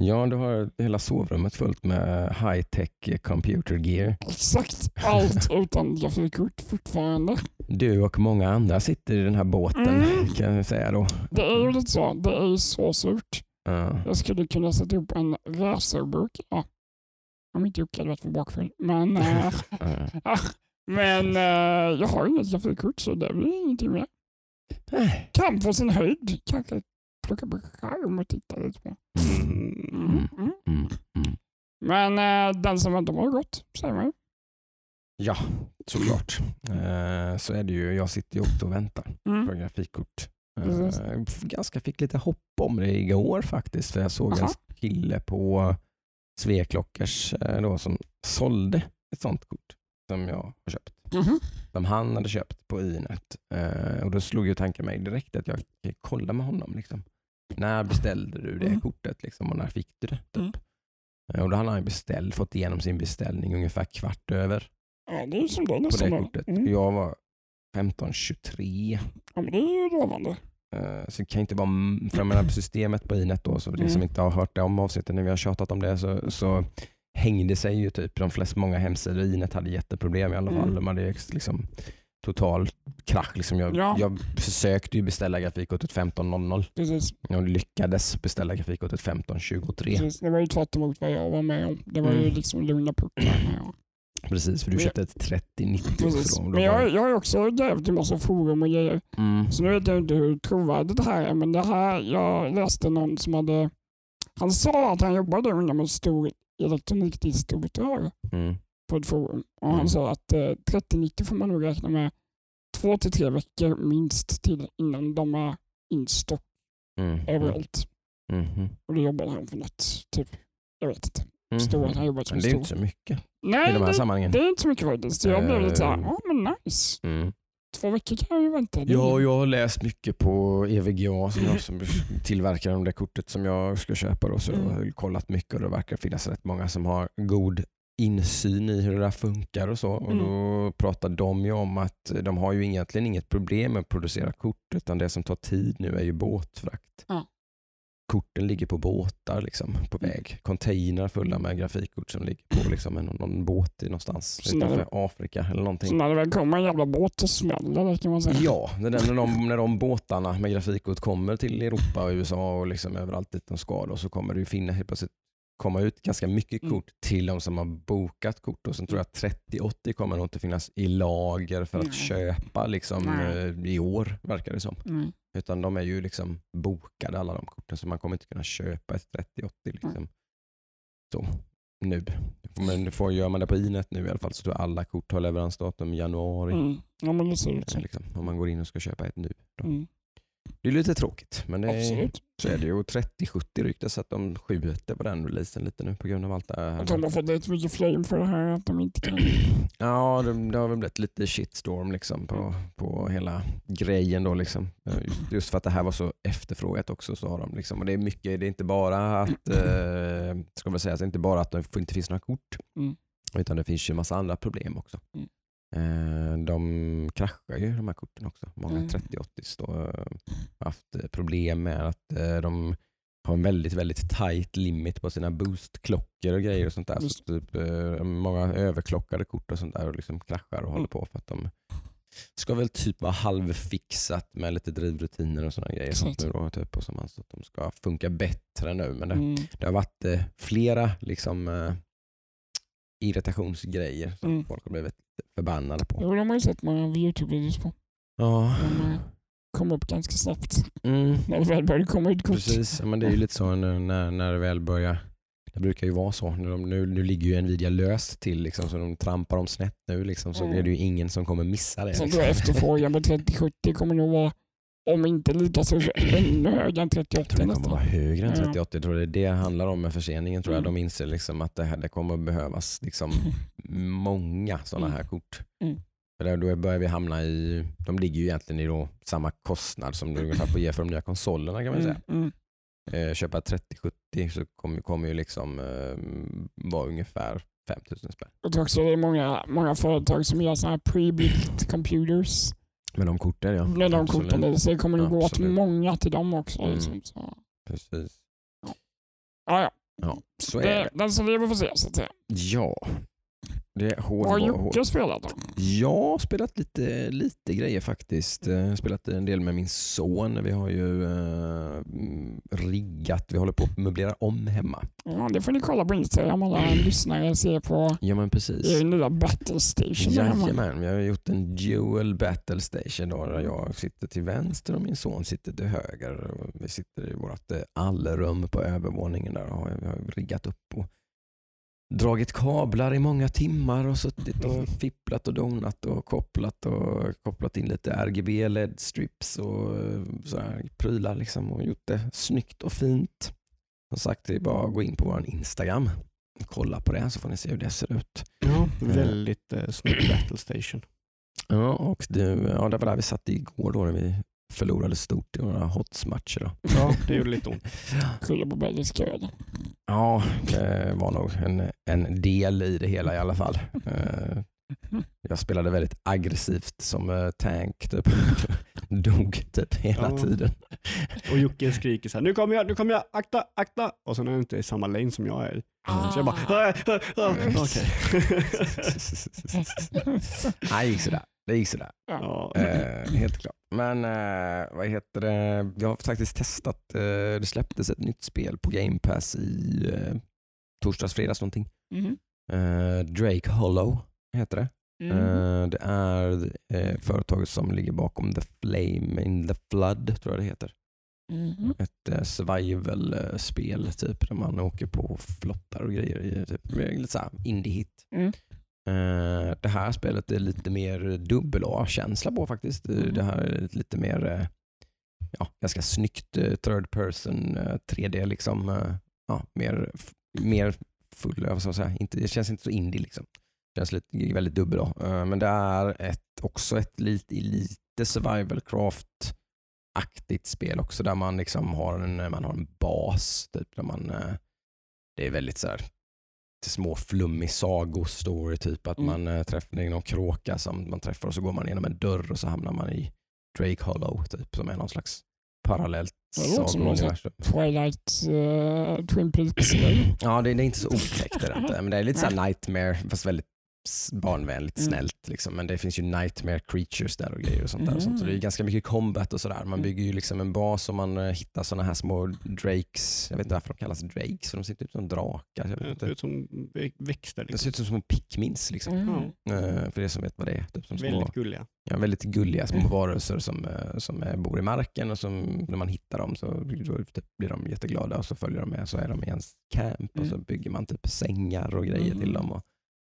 Speaker 2: Ja, du har hela sovrummet fullt med high-tech computer gear.
Speaker 3: Exakt allt utan grafikkort fortfarande.
Speaker 2: Du och många andra sitter i den här båten
Speaker 3: Mm.
Speaker 2: kan jag säga då.
Speaker 3: Det är ju lite så. Det är ju så surt.
Speaker 2: Ja.
Speaker 3: Jag skulle kunna sätta upp en racerbok. Ja. Om inte Jocke hade varit för bakfull. Men, eh,
Speaker 2: Ja.
Speaker 3: men jag har inget grafikkort så det blir ingenting mer. Kan på sin höjd kanske plocka på skärm och titta lite på.
Speaker 4: Mm.
Speaker 3: Mm. Mm. Men eh, den som väntar har gått, säger man ju.
Speaker 2: Ja, såklart. Eh, så är det ju. Jag sitter ju också och väntar på grafikkort. Eh, ganska fick lite hopp om det igår faktiskt. För jag såg en
Speaker 3: Aha.
Speaker 2: kille på Sveklockers eh, då, som sålde ett sånt kort som jag har köpt.
Speaker 3: Mhm.
Speaker 2: Som han hade köpt på Inet. Eh, och då slog ju tanken mig direkt att jag kan kolla med honom. Liksom. När beställde du det
Speaker 3: Mm.
Speaker 2: kortet liksom, och när fick du det? Typ.
Speaker 3: Mm.
Speaker 2: Eh, Och då hade han beställt, fått igenom sin beställning ungefär kvart över
Speaker 3: Ja, det är som det
Speaker 2: på det kortet.
Speaker 3: Mm.
Speaker 2: Jag var 15-23.
Speaker 3: Ja, men det är ju lovande.
Speaker 2: Eh, Så det kan inte vara, för jag menar systemet på Inet då, så för de som
Speaker 3: Mm.
Speaker 2: inte har hört det om avsnittet när vi har tjatat om det, så, så hängde sig ju typ de flesta, många hemsidor. Inet hade jätteproblem i alla fall.
Speaker 3: Mm.
Speaker 2: De hade liksom total krasch. Liksom jag,
Speaker 3: Ja.
Speaker 2: jag försökte ju beställa grafikkortet 15.00
Speaker 3: Precis,
Speaker 2: och lyckades beställa grafikkortet 15.23.
Speaker 3: precis. Det var ju tvärt emot vad jag var med om. Det var ju
Speaker 2: Mm.
Speaker 3: liksom lugna puckar. jag-
Speaker 2: Precis, för du köpte ett 3090
Speaker 3: Precis.
Speaker 2: också. då. Och då
Speaker 3: Men jag, jag har ju också grävt i massa forum och grejer.
Speaker 2: mm.
Speaker 3: Så nu vet jag inte hur trovärdigt det här är, men det här, jag läste någon som hade, han sa att han jobbade inom en stor elektronikdistributör
Speaker 2: Mm.
Speaker 3: på ett forum. Och
Speaker 2: Mm.
Speaker 3: han sa att eh, 3090 får man nog räkna med två till tre veckor minst till innan de är instock
Speaker 2: Mm.
Speaker 3: överallt.
Speaker 2: Mhm.
Speaker 3: Och då jobbade han för något, typ, jag vet inte, stor, han har jobbat som
Speaker 2: Men det är ju inte så mycket i
Speaker 3: Nej,
Speaker 2: de här
Speaker 3: det,
Speaker 2: sammanhangen.
Speaker 3: det är inte så mycket faktiskt. Jag blev lite såhär,
Speaker 2: Eh.
Speaker 3: ja men nice.
Speaker 2: Mm.
Speaker 3: Två veckor kan jag ju vänta. Det
Speaker 2: Ja, jag har läst mycket på EVGA som, jag, som tillverkar de där kortet som jag ska köpa. Då, så jag har kollat mycket och det verkar finnas rätt många som har god insyn i hur det där funkar och så. Och
Speaker 3: Mm.
Speaker 2: Då pratar de ju om att de har ju egentligen inget problem med att producera kort utan det som tar tid nu är ju båtfrakt.
Speaker 3: Ja.
Speaker 2: Korten ligger på båtar liksom, på
Speaker 3: Mm.
Speaker 2: väg. Containrar fulla med grafikkort som ligger på liksom, en, någon båt i någonstans
Speaker 3: Så
Speaker 2: utanför Afrika eller någonting.
Speaker 3: Så när det väl kommer en jävla båt så smäller det kan man säga.
Speaker 2: Ja, det är där när, de, när de båtarna med grafikkort kommer till Europa och USA och liksom överallt dit de ska då, så kommer det ju finna helt plötsligt komma ut ganska mycket
Speaker 3: Mm.
Speaker 2: kort till de som har bokat kort och sen tror jag att 3080 kommer nog inte finnas i lager för att
Speaker 3: Nej.
Speaker 2: köpa liksom,
Speaker 3: Nej.
Speaker 2: eh, i år verkar det som.
Speaker 3: Mm.
Speaker 2: Utan de är ju liksom bokade alla de korten så man kommer inte kunna köpa ett 3080 liksom. Så, nu. Men får, gör man det på Inet nu i alla fall så tror jag alla kort har leveransdatum i januari.
Speaker 3: Mm. Ja men det ser ut så.
Speaker 2: Eh, Liksom, om man går in och ska köpa ett nu. Då.
Speaker 3: Mm.
Speaker 2: Det är lite tråkigt, men det är,
Speaker 3: Absolut.
Speaker 2: så är det ju. Och 3070 ryktas att de skjuter på den releasen lite nu på grund av allt det
Speaker 3: Att de
Speaker 2: här.
Speaker 3: har fått lite mycket flame för det här att de inte kan.
Speaker 2: Ja, det, det har väl blivit lite shitstorm liksom på, på hela grejen då. Liksom. Just för att det här var så efterfrågat också. Så har de liksom, och det är mycket, det är inte bara att, eh, ska väl säga, det är inte bara att det inte finns några kort.
Speaker 3: Mm.
Speaker 2: Utan det finns ju en massa andra problem också.
Speaker 3: Mm.
Speaker 2: Eh, De kraschar ju de här korten också. Många
Speaker 3: Mm.
Speaker 2: 3080 då, eh, har haft eh, problem med att eh, de har en väldigt, väldigt tight limit på sina boostklockor och grejer och sånt där. Så typ, eh, många överklockade kort och sånt där och liksom kraschar och håller
Speaker 3: Mm.
Speaker 2: på för att de ska väl typ vara halvfixat med lite drivrutiner och sådana grejer. Sånt nu då, typ, och så, man, så att de ska funka bättre nu. Men det,
Speaker 3: Mm.
Speaker 2: det har varit eh, flera liksom, eh, irritationsgrejer som
Speaker 3: Mm.
Speaker 2: folk har blivit förbannade på.
Speaker 3: Jo, de har ju sett många Youtube-videos på.
Speaker 2: Ja,
Speaker 3: De, eh, kom upp ganska snabbt
Speaker 2: Mm.
Speaker 3: när det väl började komma ut kort.
Speaker 2: Precis, men det är ju lite så när, när det väl börjar. Det brukar ju vara så. Nu, nu, nu ligger ju Nvidia löst till liksom, så de trampar dem snett nu liksom, så
Speaker 3: Mm.
Speaker 2: är det ju ingen som kommer missa det.
Speaker 3: Så
Speaker 2: Liksom.
Speaker 3: då efterfrågan på 3070 kommer nog vara, om inte lika så ännu högre än
Speaker 2: Jag
Speaker 3: 3080
Speaker 2: tror det kommer vara högre än
Speaker 3: Ja.
Speaker 2: 38. Jag tror det är det det handlar om med förseningen. Tror jag.
Speaker 3: Mm.
Speaker 2: De inser liksom att det, här, det kommer behövas liksom många sådana
Speaker 3: Mm.
Speaker 2: här kort.
Speaker 3: Mm.
Speaker 2: För då börjar vi hamna i, de ligger ju egentligen i då samma kostnad som du ungefär får ge för de nya konsolerna kan man säga.
Speaker 3: Mm, mm.
Speaker 2: Eh, köpa 3070 så kommer kommer ju liksom eh, vara ungefär 5000 spänn.
Speaker 3: Jag tror också det är många, många företag som gör sådana här pre-built computers
Speaker 2: Med de korten ja.
Speaker 3: med de
Speaker 2: Absolut.
Speaker 3: korten. Så det kommer nog gå åt
Speaker 2: Absolut.
Speaker 3: många till dem också.
Speaker 2: Mm.
Speaker 3: Liksom. Så,
Speaker 2: Precis.
Speaker 3: ja, ja.
Speaker 2: Ja, så är
Speaker 3: Det,
Speaker 2: det.
Speaker 3: den som lever får se så att säga.
Speaker 2: Ja. Det
Speaker 3: Vad har Jocke spelat då?
Speaker 2: Jag har spelat lite, lite grejer faktiskt. Jag har spelat en del med min son. Vi har ju eh, riggat, vi håller på att möblera om hemma.
Speaker 3: Ja, det får ni kolla på Instagram alla lyssnare ser på
Speaker 2: Ja men precis.
Speaker 3: er nya battle station.
Speaker 2: Jajamän, vi har gjort en dual battle station då, där jag sitter till vänster och min son sitter till höger. Vi sitter i vårt eh, allrum på övervåningen där och har- vi har riggat upp och dragit kablar i många timmar och suttit och fipplat och donat och kopplat och kopplat in lite RGB LED-strips och eh, sådär prylar liksom och gjort det snyggt och fint. Som sagt, det är bara att gå in på vår Instagram och kolla på det så får ni se hur det ser ut.
Speaker 4: Ja, väldigt eh, snygg battle station.
Speaker 2: Ja, och det, ja, det var där vi satt igår då när vi förlorade stort i några hotsmatcher. Då.
Speaker 4: Ja, det gjorde lite ont.
Speaker 3: Skyller på öl.
Speaker 2: Ja, det var nog en, en del i det hela i alla fall. Eh, Jag spelade väldigt aggressivt som eh, tank, typ. dog typ hela
Speaker 4: Ja.
Speaker 2: tiden.
Speaker 4: Och Jocke skriker så här, nu kommer jag, nu kommer jag, akta, akta. Och sen är det inte i samma lane som jag är i. Så jag bara,
Speaker 3: Ah.
Speaker 4: "Ah, ah, ah." okej.
Speaker 2: Nej, det gick sådär. Det gick sådär.
Speaker 4: ja.
Speaker 2: Eh, helt klart. Men eh, vad heter det? Jag har faktiskt testat, eh, det släpptes ett nytt spel på Game Pass i eh, torsdags, fredags någonting. Eh, Drake Hollow heter det.
Speaker 3: Mm.
Speaker 2: Eh, det är eh, företaget som ligger bakom The Flame in the Flood, tror jag det heter.
Speaker 3: Mhm.
Speaker 2: Ett eh, survival-spel typ, där man åker på flottar och grejer. Typ, lite såhär indie-hit.
Speaker 3: Mm.
Speaker 2: Eh, det här spelet är lite mer dubbel A-känsla på faktiskt. Eh,
Speaker 3: Mm.
Speaker 2: Det här är lite mer eh, ja, ganska snyggt third person eh, 3D. Liksom, ja, mer, mer full, vad ska jag säga, inte, det känns inte så indie. Liksom. Det känns lite, väldigt dubbel A. Men det är ett, också ett lite, lite survival craft aktigt spel också där man liksom har en, man har en bas. Typ, där man, det är väldigt så här, lite små flummig sagostory typ att
Speaker 3: Mm.
Speaker 2: man äh, träffar någon kråka som man träffar och så går man genom en dörr och så hamnar man i Drake Hollow typ som är någon slags parallellt sagouniversum.
Speaker 3: Twilight uh, Twin Peaks.
Speaker 2: Ja det, det är inte så otäckt det inte. Men det är lite så här nightmare fast väldigt barnvänligt,
Speaker 3: Mm.
Speaker 2: snällt. Liksom. Men det finns ju nightmare creatures där och grejer och sånt där. Och sånt. Så det är
Speaker 3: Mm.
Speaker 2: ganska mycket combat och sådär. Man
Speaker 3: Mm.
Speaker 2: bygger ju liksom en bas och man eh, hittar sådana här små drakes. Jag vet inte varför de kallas drakes, för de ser ut som drakar. Jag vet
Speaker 4: Det ser ut som vä- växter.
Speaker 2: Det
Speaker 4: Liksom.
Speaker 2: ser ut som små pickmins liksom.
Speaker 3: Mm.
Speaker 2: Eh, för er som vet vad det är. Typ som små,
Speaker 4: Väldigt gulliga.
Speaker 2: ja, väldigt gulliga små
Speaker 3: Mm.
Speaker 2: varelser som, eh, som bor i marken och som när man hittar dem så typ blir de jätteglada och så följer de med så är de i ens camp och så
Speaker 3: Mm.
Speaker 2: bygger man typ sängar och grejer till
Speaker 3: Mm.
Speaker 2: dem. Och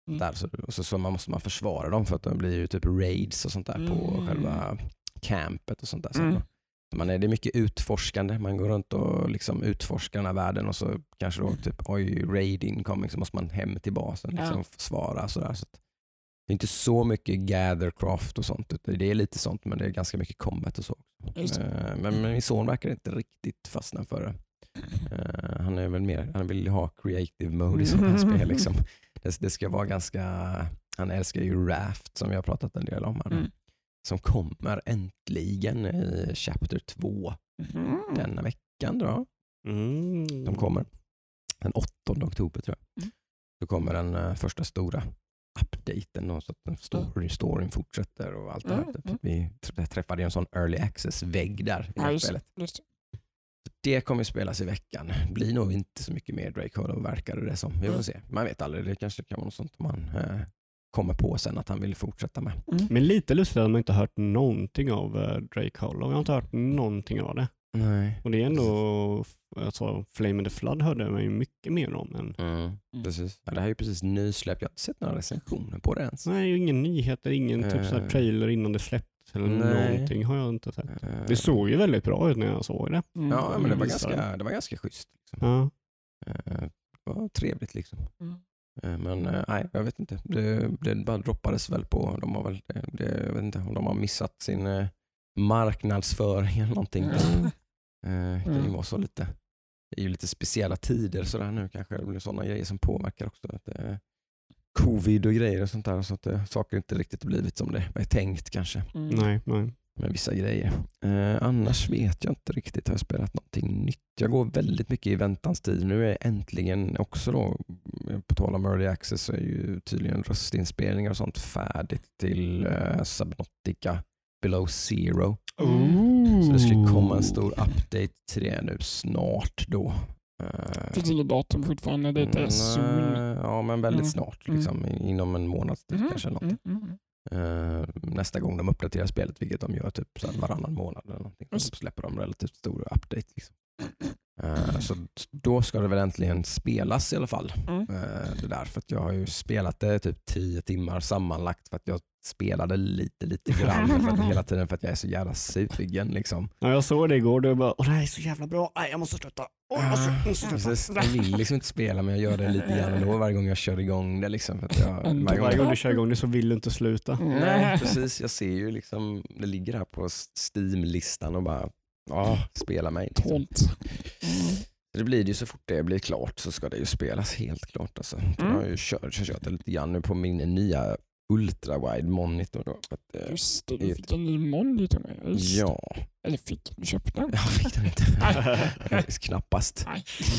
Speaker 3: Mm.
Speaker 2: där, så, och så, så man måste man försvara dem för att de blir ju typ raids och sånt där på
Speaker 3: Mm.
Speaker 2: själva campet och sånt där. Så
Speaker 3: Mm.
Speaker 2: man- är, det är mycket utforskande. Man går runt och liksom utforskar den här världen och så kanske då typ oj, raid incoming så måste man hem till basen liksom,
Speaker 3: Ja.
Speaker 2: och försvara. Sådär. Så det är inte så mycket gathercraft och sånt. Det är lite sånt men det är ganska mycket combat och så.
Speaker 3: Det.
Speaker 2: Eh, Men, men min son verkar inte riktigt fastna för det. Eh, han är väl mer, han vill ha creative mode i sådana här spel. Liksom. Det, det ska vara ganska, han älskar ju Raft som vi har pratat en del om. här nu.
Speaker 3: Mm.
Speaker 2: Som kommer äntligen i Chapter 2
Speaker 3: Mm.
Speaker 2: denna veckan. Då.
Speaker 4: Mm.
Speaker 2: De kommer den 8 oktober tror jag.
Speaker 3: Mm.
Speaker 2: Då kommer den eh, första stora updaten och så att den story, storyn fortsätter och allt det här.
Speaker 3: Mm,
Speaker 2: Typ.
Speaker 3: mm.
Speaker 2: Vi tr- träffade ju en sån early access-vägg där i
Speaker 3: Ja,
Speaker 2: det här
Speaker 3: just
Speaker 2: spelet.
Speaker 3: Just det.
Speaker 2: Kommer spelas i veckan. Blir nog inte så mycket mer Drake Hollow verkar det som. Vi får
Speaker 3: Mm.
Speaker 2: se. Man vet aldrig, det kanske kan vara något sånt man eh, kommer på sen att han vill fortsätta med.
Speaker 4: Men lite lustigt att man inte hört någonting av eh, Drake Hollow. Jag har inte hört någonting av det.
Speaker 2: Nej.
Speaker 4: Och det är ändå, alltså Flame in the Flood hörde man ju mycket mer om. Men
Speaker 2: Mm, precis. Ja, det här är ju precis nysläppt. Jag har inte sett några recensioner på det ens.
Speaker 4: nej, ju ingen nyheter, ingen typ så här
Speaker 2: Eh.
Speaker 4: trailer innan det släppts eller
Speaker 2: Nej.
Speaker 4: någonting har jag inte sett.
Speaker 2: Eh,
Speaker 4: Det såg ju väldigt bra ut när jag såg det.
Speaker 3: Mm.
Speaker 2: Ja, men det var ganska, det var ganska schysst. Liksom.
Speaker 4: Ja.
Speaker 2: Eh, Det var trevligt liksom.
Speaker 3: Mm.
Speaker 2: Eh, Men nej, jag vet inte. Det, det bara droppades väl på, de har väl, det, det, jag vet inte om de har missat sin marknadsföring eller någonting.
Speaker 3: Mm.
Speaker 2: Eh, Det kan ju
Speaker 3: Mm.
Speaker 2: vara så lite. Det är ju lite speciella tider sådär nu kanske. Det blir sådana grejer som påverkar också. Att, covid och grejer och sånt där. Så att eh, saker inte riktigt blivit som det var tänkt kanske.
Speaker 3: Mm.
Speaker 4: Nej, nej.
Speaker 2: Med vissa grejer. Eh, annars vet jag inte riktigt. Har jag spelat någonting nytt? Jag går väldigt mycket i väntans tid. Nu är äntligen också då, eh, på tal om early access, så är ju tydligen röstinspelningar och sånt färdigt till eh, Subnautica Below Zero. Så det ska ju komma en stor update till det nu snart då. Eh,
Speaker 3: Finns inget datum fortfarande. Det är
Speaker 2: nej,
Speaker 3: soon.
Speaker 2: Ja, men väldigt
Speaker 3: Mm.
Speaker 2: snart.
Speaker 3: Mm.
Speaker 2: Liksom, i- Inom en månads tid
Speaker 3: Mm,
Speaker 2: kanske. Eller något.
Speaker 3: mm, mm.
Speaker 2: Eh, nästa gång de uppdaterar spelet, vilket de gör typ så varannan månad eller någonting, så släpper de relativt stor update. Liksom. Eh, så då ska det väl äntligen spelas i alla fall.
Speaker 3: Mm.
Speaker 2: Det där, för jag har ju spelat det typ tio timmar sammanlagt för att jag spelade lite, lite grann för att, hela tiden för att jag är så jävla sugen. Liksom.
Speaker 4: Ja, jag såg det igår och jag bara, åh det här är så jävla bra, nej jag måste sluta. Åh, jag måste, jag måste sluta.
Speaker 2: Precis. Jag vill liksom inte spela men jag gör det lite grann ändå varje gång jag kör igång det. Liksom, för att jag,
Speaker 3: Ändå.
Speaker 2: varje gång
Speaker 4: Varje gång du kör igång det så vill du inte sluta.
Speaker 2: Nej, precis. Jag ser ju liksom, det ligger här på Steam-listan och bara, ja, spela mig. Liksom.
Speaker 3: Mm.
Speaker 2: Det blir det ju så fort det blir klart så ska det ju spelas helt klart. Alltså.
Speaker 3: Mm.
Speaker 2: Jag har ju kört, kört, kört lite grann nu på min nya ultra-wide monitor. Då, för att, eh,
Speaker 3: Just det,
Speaker 2: är
Speaker 3: du fick en ny monitor med. Just.
Speaker 2: ja,
Speaker 3: Eller fick, du köpte den.
Speaker 2: jag fick den inte. Knappast.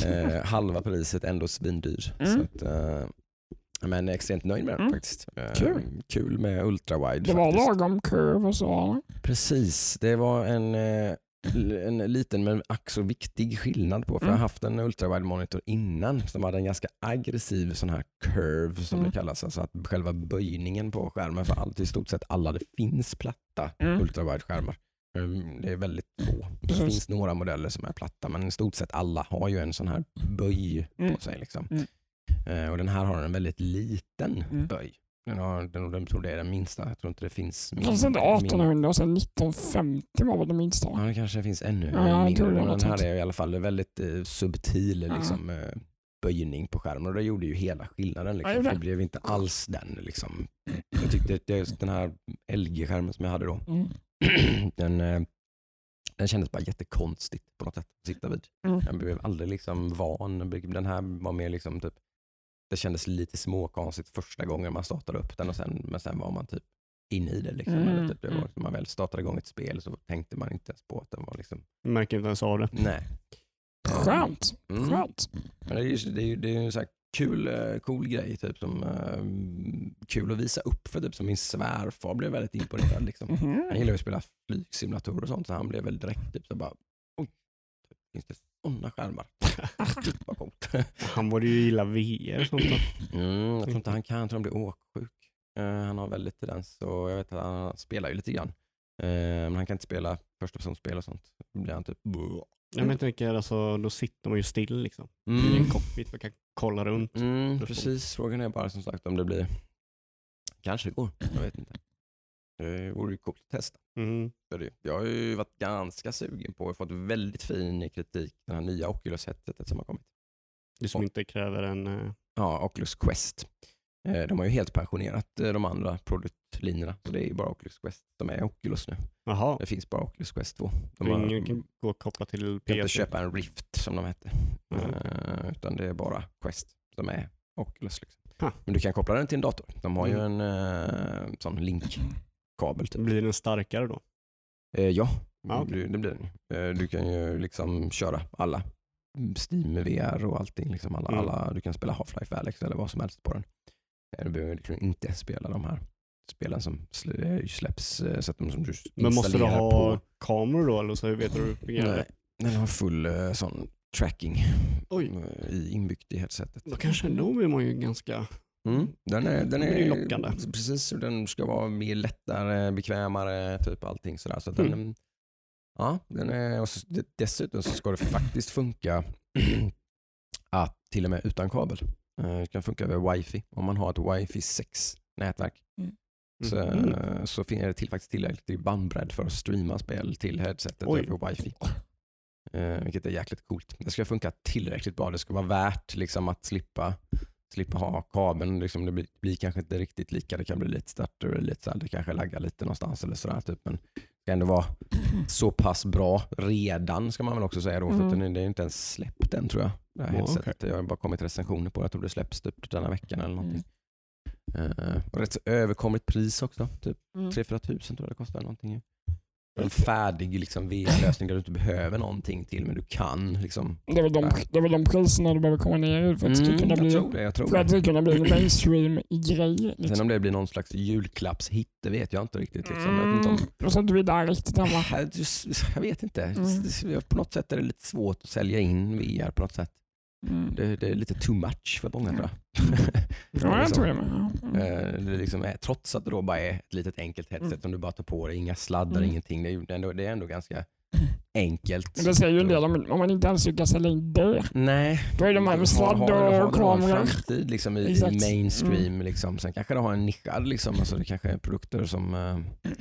Speaker 2: Eh, halva priset, ändå svindyr.
Speaker 3: Mm.
Speaker 2: Så att, eh, men extremt nöjd med den
Speaker 3: Mm.
Speaker 2: faktiskt. Eh,
Speaker 3: Kul.
Speaker 2: Kul med ultra-wide
Speaker 3: Det var
Speaker 2: faktiskt.
Speaker 3: lagom curve och så.
Speaker 2: Precis, det var en, eh, en liten men ack så viktig skillnad på. För
Speaker 3: Mm.
Speaker 2: jag har haft en ultrawide monitor innan som hade en ganska aggressiv sån här curve som
Speaker 3: Mm.
Speaker 2: det kallas. Alltså att själva böjningen på skärmen för allt, i stort sett alla, det finns platta
Speaker 3: Mm.
Speaker 2: ultrawide skärmar. Mm, Det är väldigt få. Det
Speaker 3: Precis.
Speaker 2: finns några modeller som är platta men i stort sett alla har ju en sån här böj
Speaker 3: Mm.
Speaker 2: på sig. Liksom.
Speaker 3: Mm.
Speaker 2: Eh, och den här har en väldigt liten
Speaker 3: Mm.
Speaker 2: böj. Den, har, den, den tror det är den minsta. Jag tror inte det finns
Speaker 3: Det fanns inte 1800 och sen 1950 var väl det minsta.
Speaker 2: Ja, det kanske finns ännu
Speaker 3: Ja, jag
Speaker 2: mindre. Men den här är i alla fall en väldigt eh, subtil
Speaker 3: Ja.
Speaker 2: liksom, eh, böjning på skärmen och det gjorde ju hela skillnaden.
Speaker 3: Ja,
Speaker 2: Liksom.
Speaker 3: gjorde
Speaker 2: det blev inte alls den. Liksom. Jag tyckte det, den här LG-skärmen som jag hade då,
Speaker 3: Mm.
Speaker 2: den, eh, den kändes bara jättekonstigt på något sätt att sitta vid.
Speaker 3: Mm.
Speaker 2: Jag blev aldrig liksom van. Den här var mer liksom typ, det kändes lite småkonstigt första gången man startade upp den och sen, men sen var man typ inne i det. Liksom.
Speaker 3: Mm,
Speaker 2: Eller typ, det var,
Speaker 3: mm.
Speaker 2: när man väl startade igång ett spel så tänkte man inte ens på att den var liksom,
Speaker 4: Jag märker inte ens av det.
Speaker 2: nej.
Speaker 3: Skönt.
Speaker 2: Mm.
Speaker 3: Skönt.
Speaker 2: Men det är ju det är, ju- det är en så här kul, eh, cool grej, typ, som eh, kul att visa upp för. Typ, som min svärfar blev väldigt imponerad. Liksom.
Speaker 3: Mhm.
Speaker 2: Han gillar ju att spela flygsimulatorer och sånt så han blev väl direkt typ, så bara, oj, finns det sådana skärmar? Gud vad coolt.
Speaker 4: Han borde ju gilla VR och sånt.
Speaker 2: Mm, jag tror inte han kan, jag tror han blir åksjuk. Eh, han har väldigt tendens och jag vet att han spelar ju lite grann. Eh, men han kan inte spela första personspel och sånt. Då blir han typ...
Speaker 4: Jag men jag tänker, alltså, då sitter man ju still liksom. I en
Speaker 2: Mm.
Speaker 4: cockpit och kan kolla runt.
Speaker 2: Mm, precis, frågan är bara som sagt om det blir... Kanske det går, jag vet inte. Det vore ju coolt att testa.
Speaker 4: Mm.
Speaker 2: Det. Jag har ju varit ganska sugen på och fått väldigt fin kritik, den här nya Oculus-headsetet som har kommit.
Speaker 4: Det som inte kräver en... eh,
Speaker 2: Ja, Oculus Quest. Eh, De har ju helt pensionerat eh, de andra produktlinjerna. Så det är ju bara Oculus Quest som är Oculus nu.
Speaker 4: Jaha,
Speaker 2: Det finns bara Oculus Quest 2.
Speaker 4: så
Speaker 2: De har,
Speaker 4: ingen kan gå och koppla till
Speaker 2: kan inte
Speaker 4: PC.
Speaker 2: köpa en Rift som de hette. Eh, Utan det är bara Quest som är Oculus. Liksom. Men du kan koppla den till en dator. De har ju
Speaker 4: Mm.
Speaker 2: en eh, sån linkkabel. Typ.
Speaker 4: Blir den starkare då?
Speaker 2: Eh, ja,
Speaker 4: Ah, okej.
Speaker 2: du, det blir den. Eh, Du kan ju liksom köra alla Steam VR och allting. Liksom alla,
Speaker 4: Mm.
Speaker 2: alla, du kan spela Half-Life Alyx eller vad som helst på den. Eh, Du behöver liksom inte spela de här spelen som eh, släpps eh, så att de som du
Speaker 4: Men måste du ha
Speaker 2: på.
Speaker 4: kameror då eller så vet du hur fungerar?
Speaker 2: Nej, den har full eh, sån tracking
Speaker 4: Oj.
Speaker 2: i, inbyggt i headsetet.
Speaker 4: Då kanske då blir man ju ganska
Speaker 2: Mm. Den är, den
Speaker 4: är
Speaker 2: är
Speaker 4: lockande.
Speaker 2: Precis, den ska vara mer lättare, bekvämare, typ allting sådär. Så att den,
Speaker 4: Mm.
Speaker 2: ja, den är, och så, dessutom så ska det faktiskt funka att till och med utan kabel. Eh, Det kan funka över wifi om man har ett wifi 6 nätverk. Så,
Speaker 4: Mm.
Speaker 2: eh, så finns det till, faktiskt tillräckligt bandbredd för att streama spel till headsetet
Speaker 4: Oj.
Speaker 2: över wifi. Eh, vilket är jäkligt coolt. Det ska funka tillräckligt bra. Det ska vara värt liksom, att slippa, slippa ha kabeln. Liksom, det blir, blir kanske inte riktigt lika. Det kan bli lite stutter, lite så här, det kanske laggar lite någonstans eller sådär. Typ. Men det ska ändå vara så pass bra redan ska man väl också säga då. För
Speaker 3: Mm.
Speaker 2: att den, det är inte ens släppt än tror jag. Det här
Speaker 4: Ja,
Speaker 2: headsetet. Jag har bara kommit recensioner på det. Jag tror det släpps typ denna veckan eller någonting.
Speaker 3: Mm.
Speaker 2: Och rätt så överkomligt pris också. Typ
Speaker 3: Mm.
Speaker 2: 3-4 tusen tror jag det kostar. Någonting. En färdig liksom, VR-lösning där du inte behöver någonting till men du kan. Liksom.
Speaker 3: Det är väl de, det är väl de priserna du behöver komma ner i för att det
Speaker 2: Mm,
Speaker 3: kunna
Speaker 2: jag
Speaker 3: bli,
Speaker 2: tror det. Jag tror
Speaker 3: för att
Speaker 2: det.
Speaker 3: det ska kunna bli en mainstream-grej.
Speaker 2: Sen
Speaker 3: Liksom.
Speaker 2: om det blir någon slags julklappshit, det vet jag inte riktigt. Liksom. Jag, vet inte om...
Speaker 3: Mm, så är inte vi där riktigt än
Speaker 2: jag, jag vet inte.
Speaker 3: Mm.
Speaker 2: På något sätt är det lite svårt att sälja in VR på något sätt.
Speaker 3: Mm.
Speaker 2: Det, det är lite too much för många tror jag.
Speaker 3: Ja, jag
Speaker 2: liksom.
Speaker 3: tror det med. Mm.
Speaker 2: Eh, Det liksom är, trots att det då bara är ett litet enkelt headset
Speaker 3: Mm.
Speaker 2: som du bara tar på dig, inga sladdar,
Speaker 3: Mm.
Speaker 2: ingenting. Det är, ju ändå, det är ändå ganska enkelt.
Speaker 3: Men det säger ju en del om, om man inte ens lyckas sälja in det.
Speaker 2: Nej.
Speaker 3: Då är det de här med sladd
Speaker 2: Har- har- har-
Speaker 3: och
Speaker 2: har en
Speaker 3: kameror.
Speaker 2: framtid liksom, i, i mainstream.
Speaker 3: Mm.
Speaker 2: Liksom. Sen kanske det har en nischad, liksom. alltså, det kanske är produkter som... eh,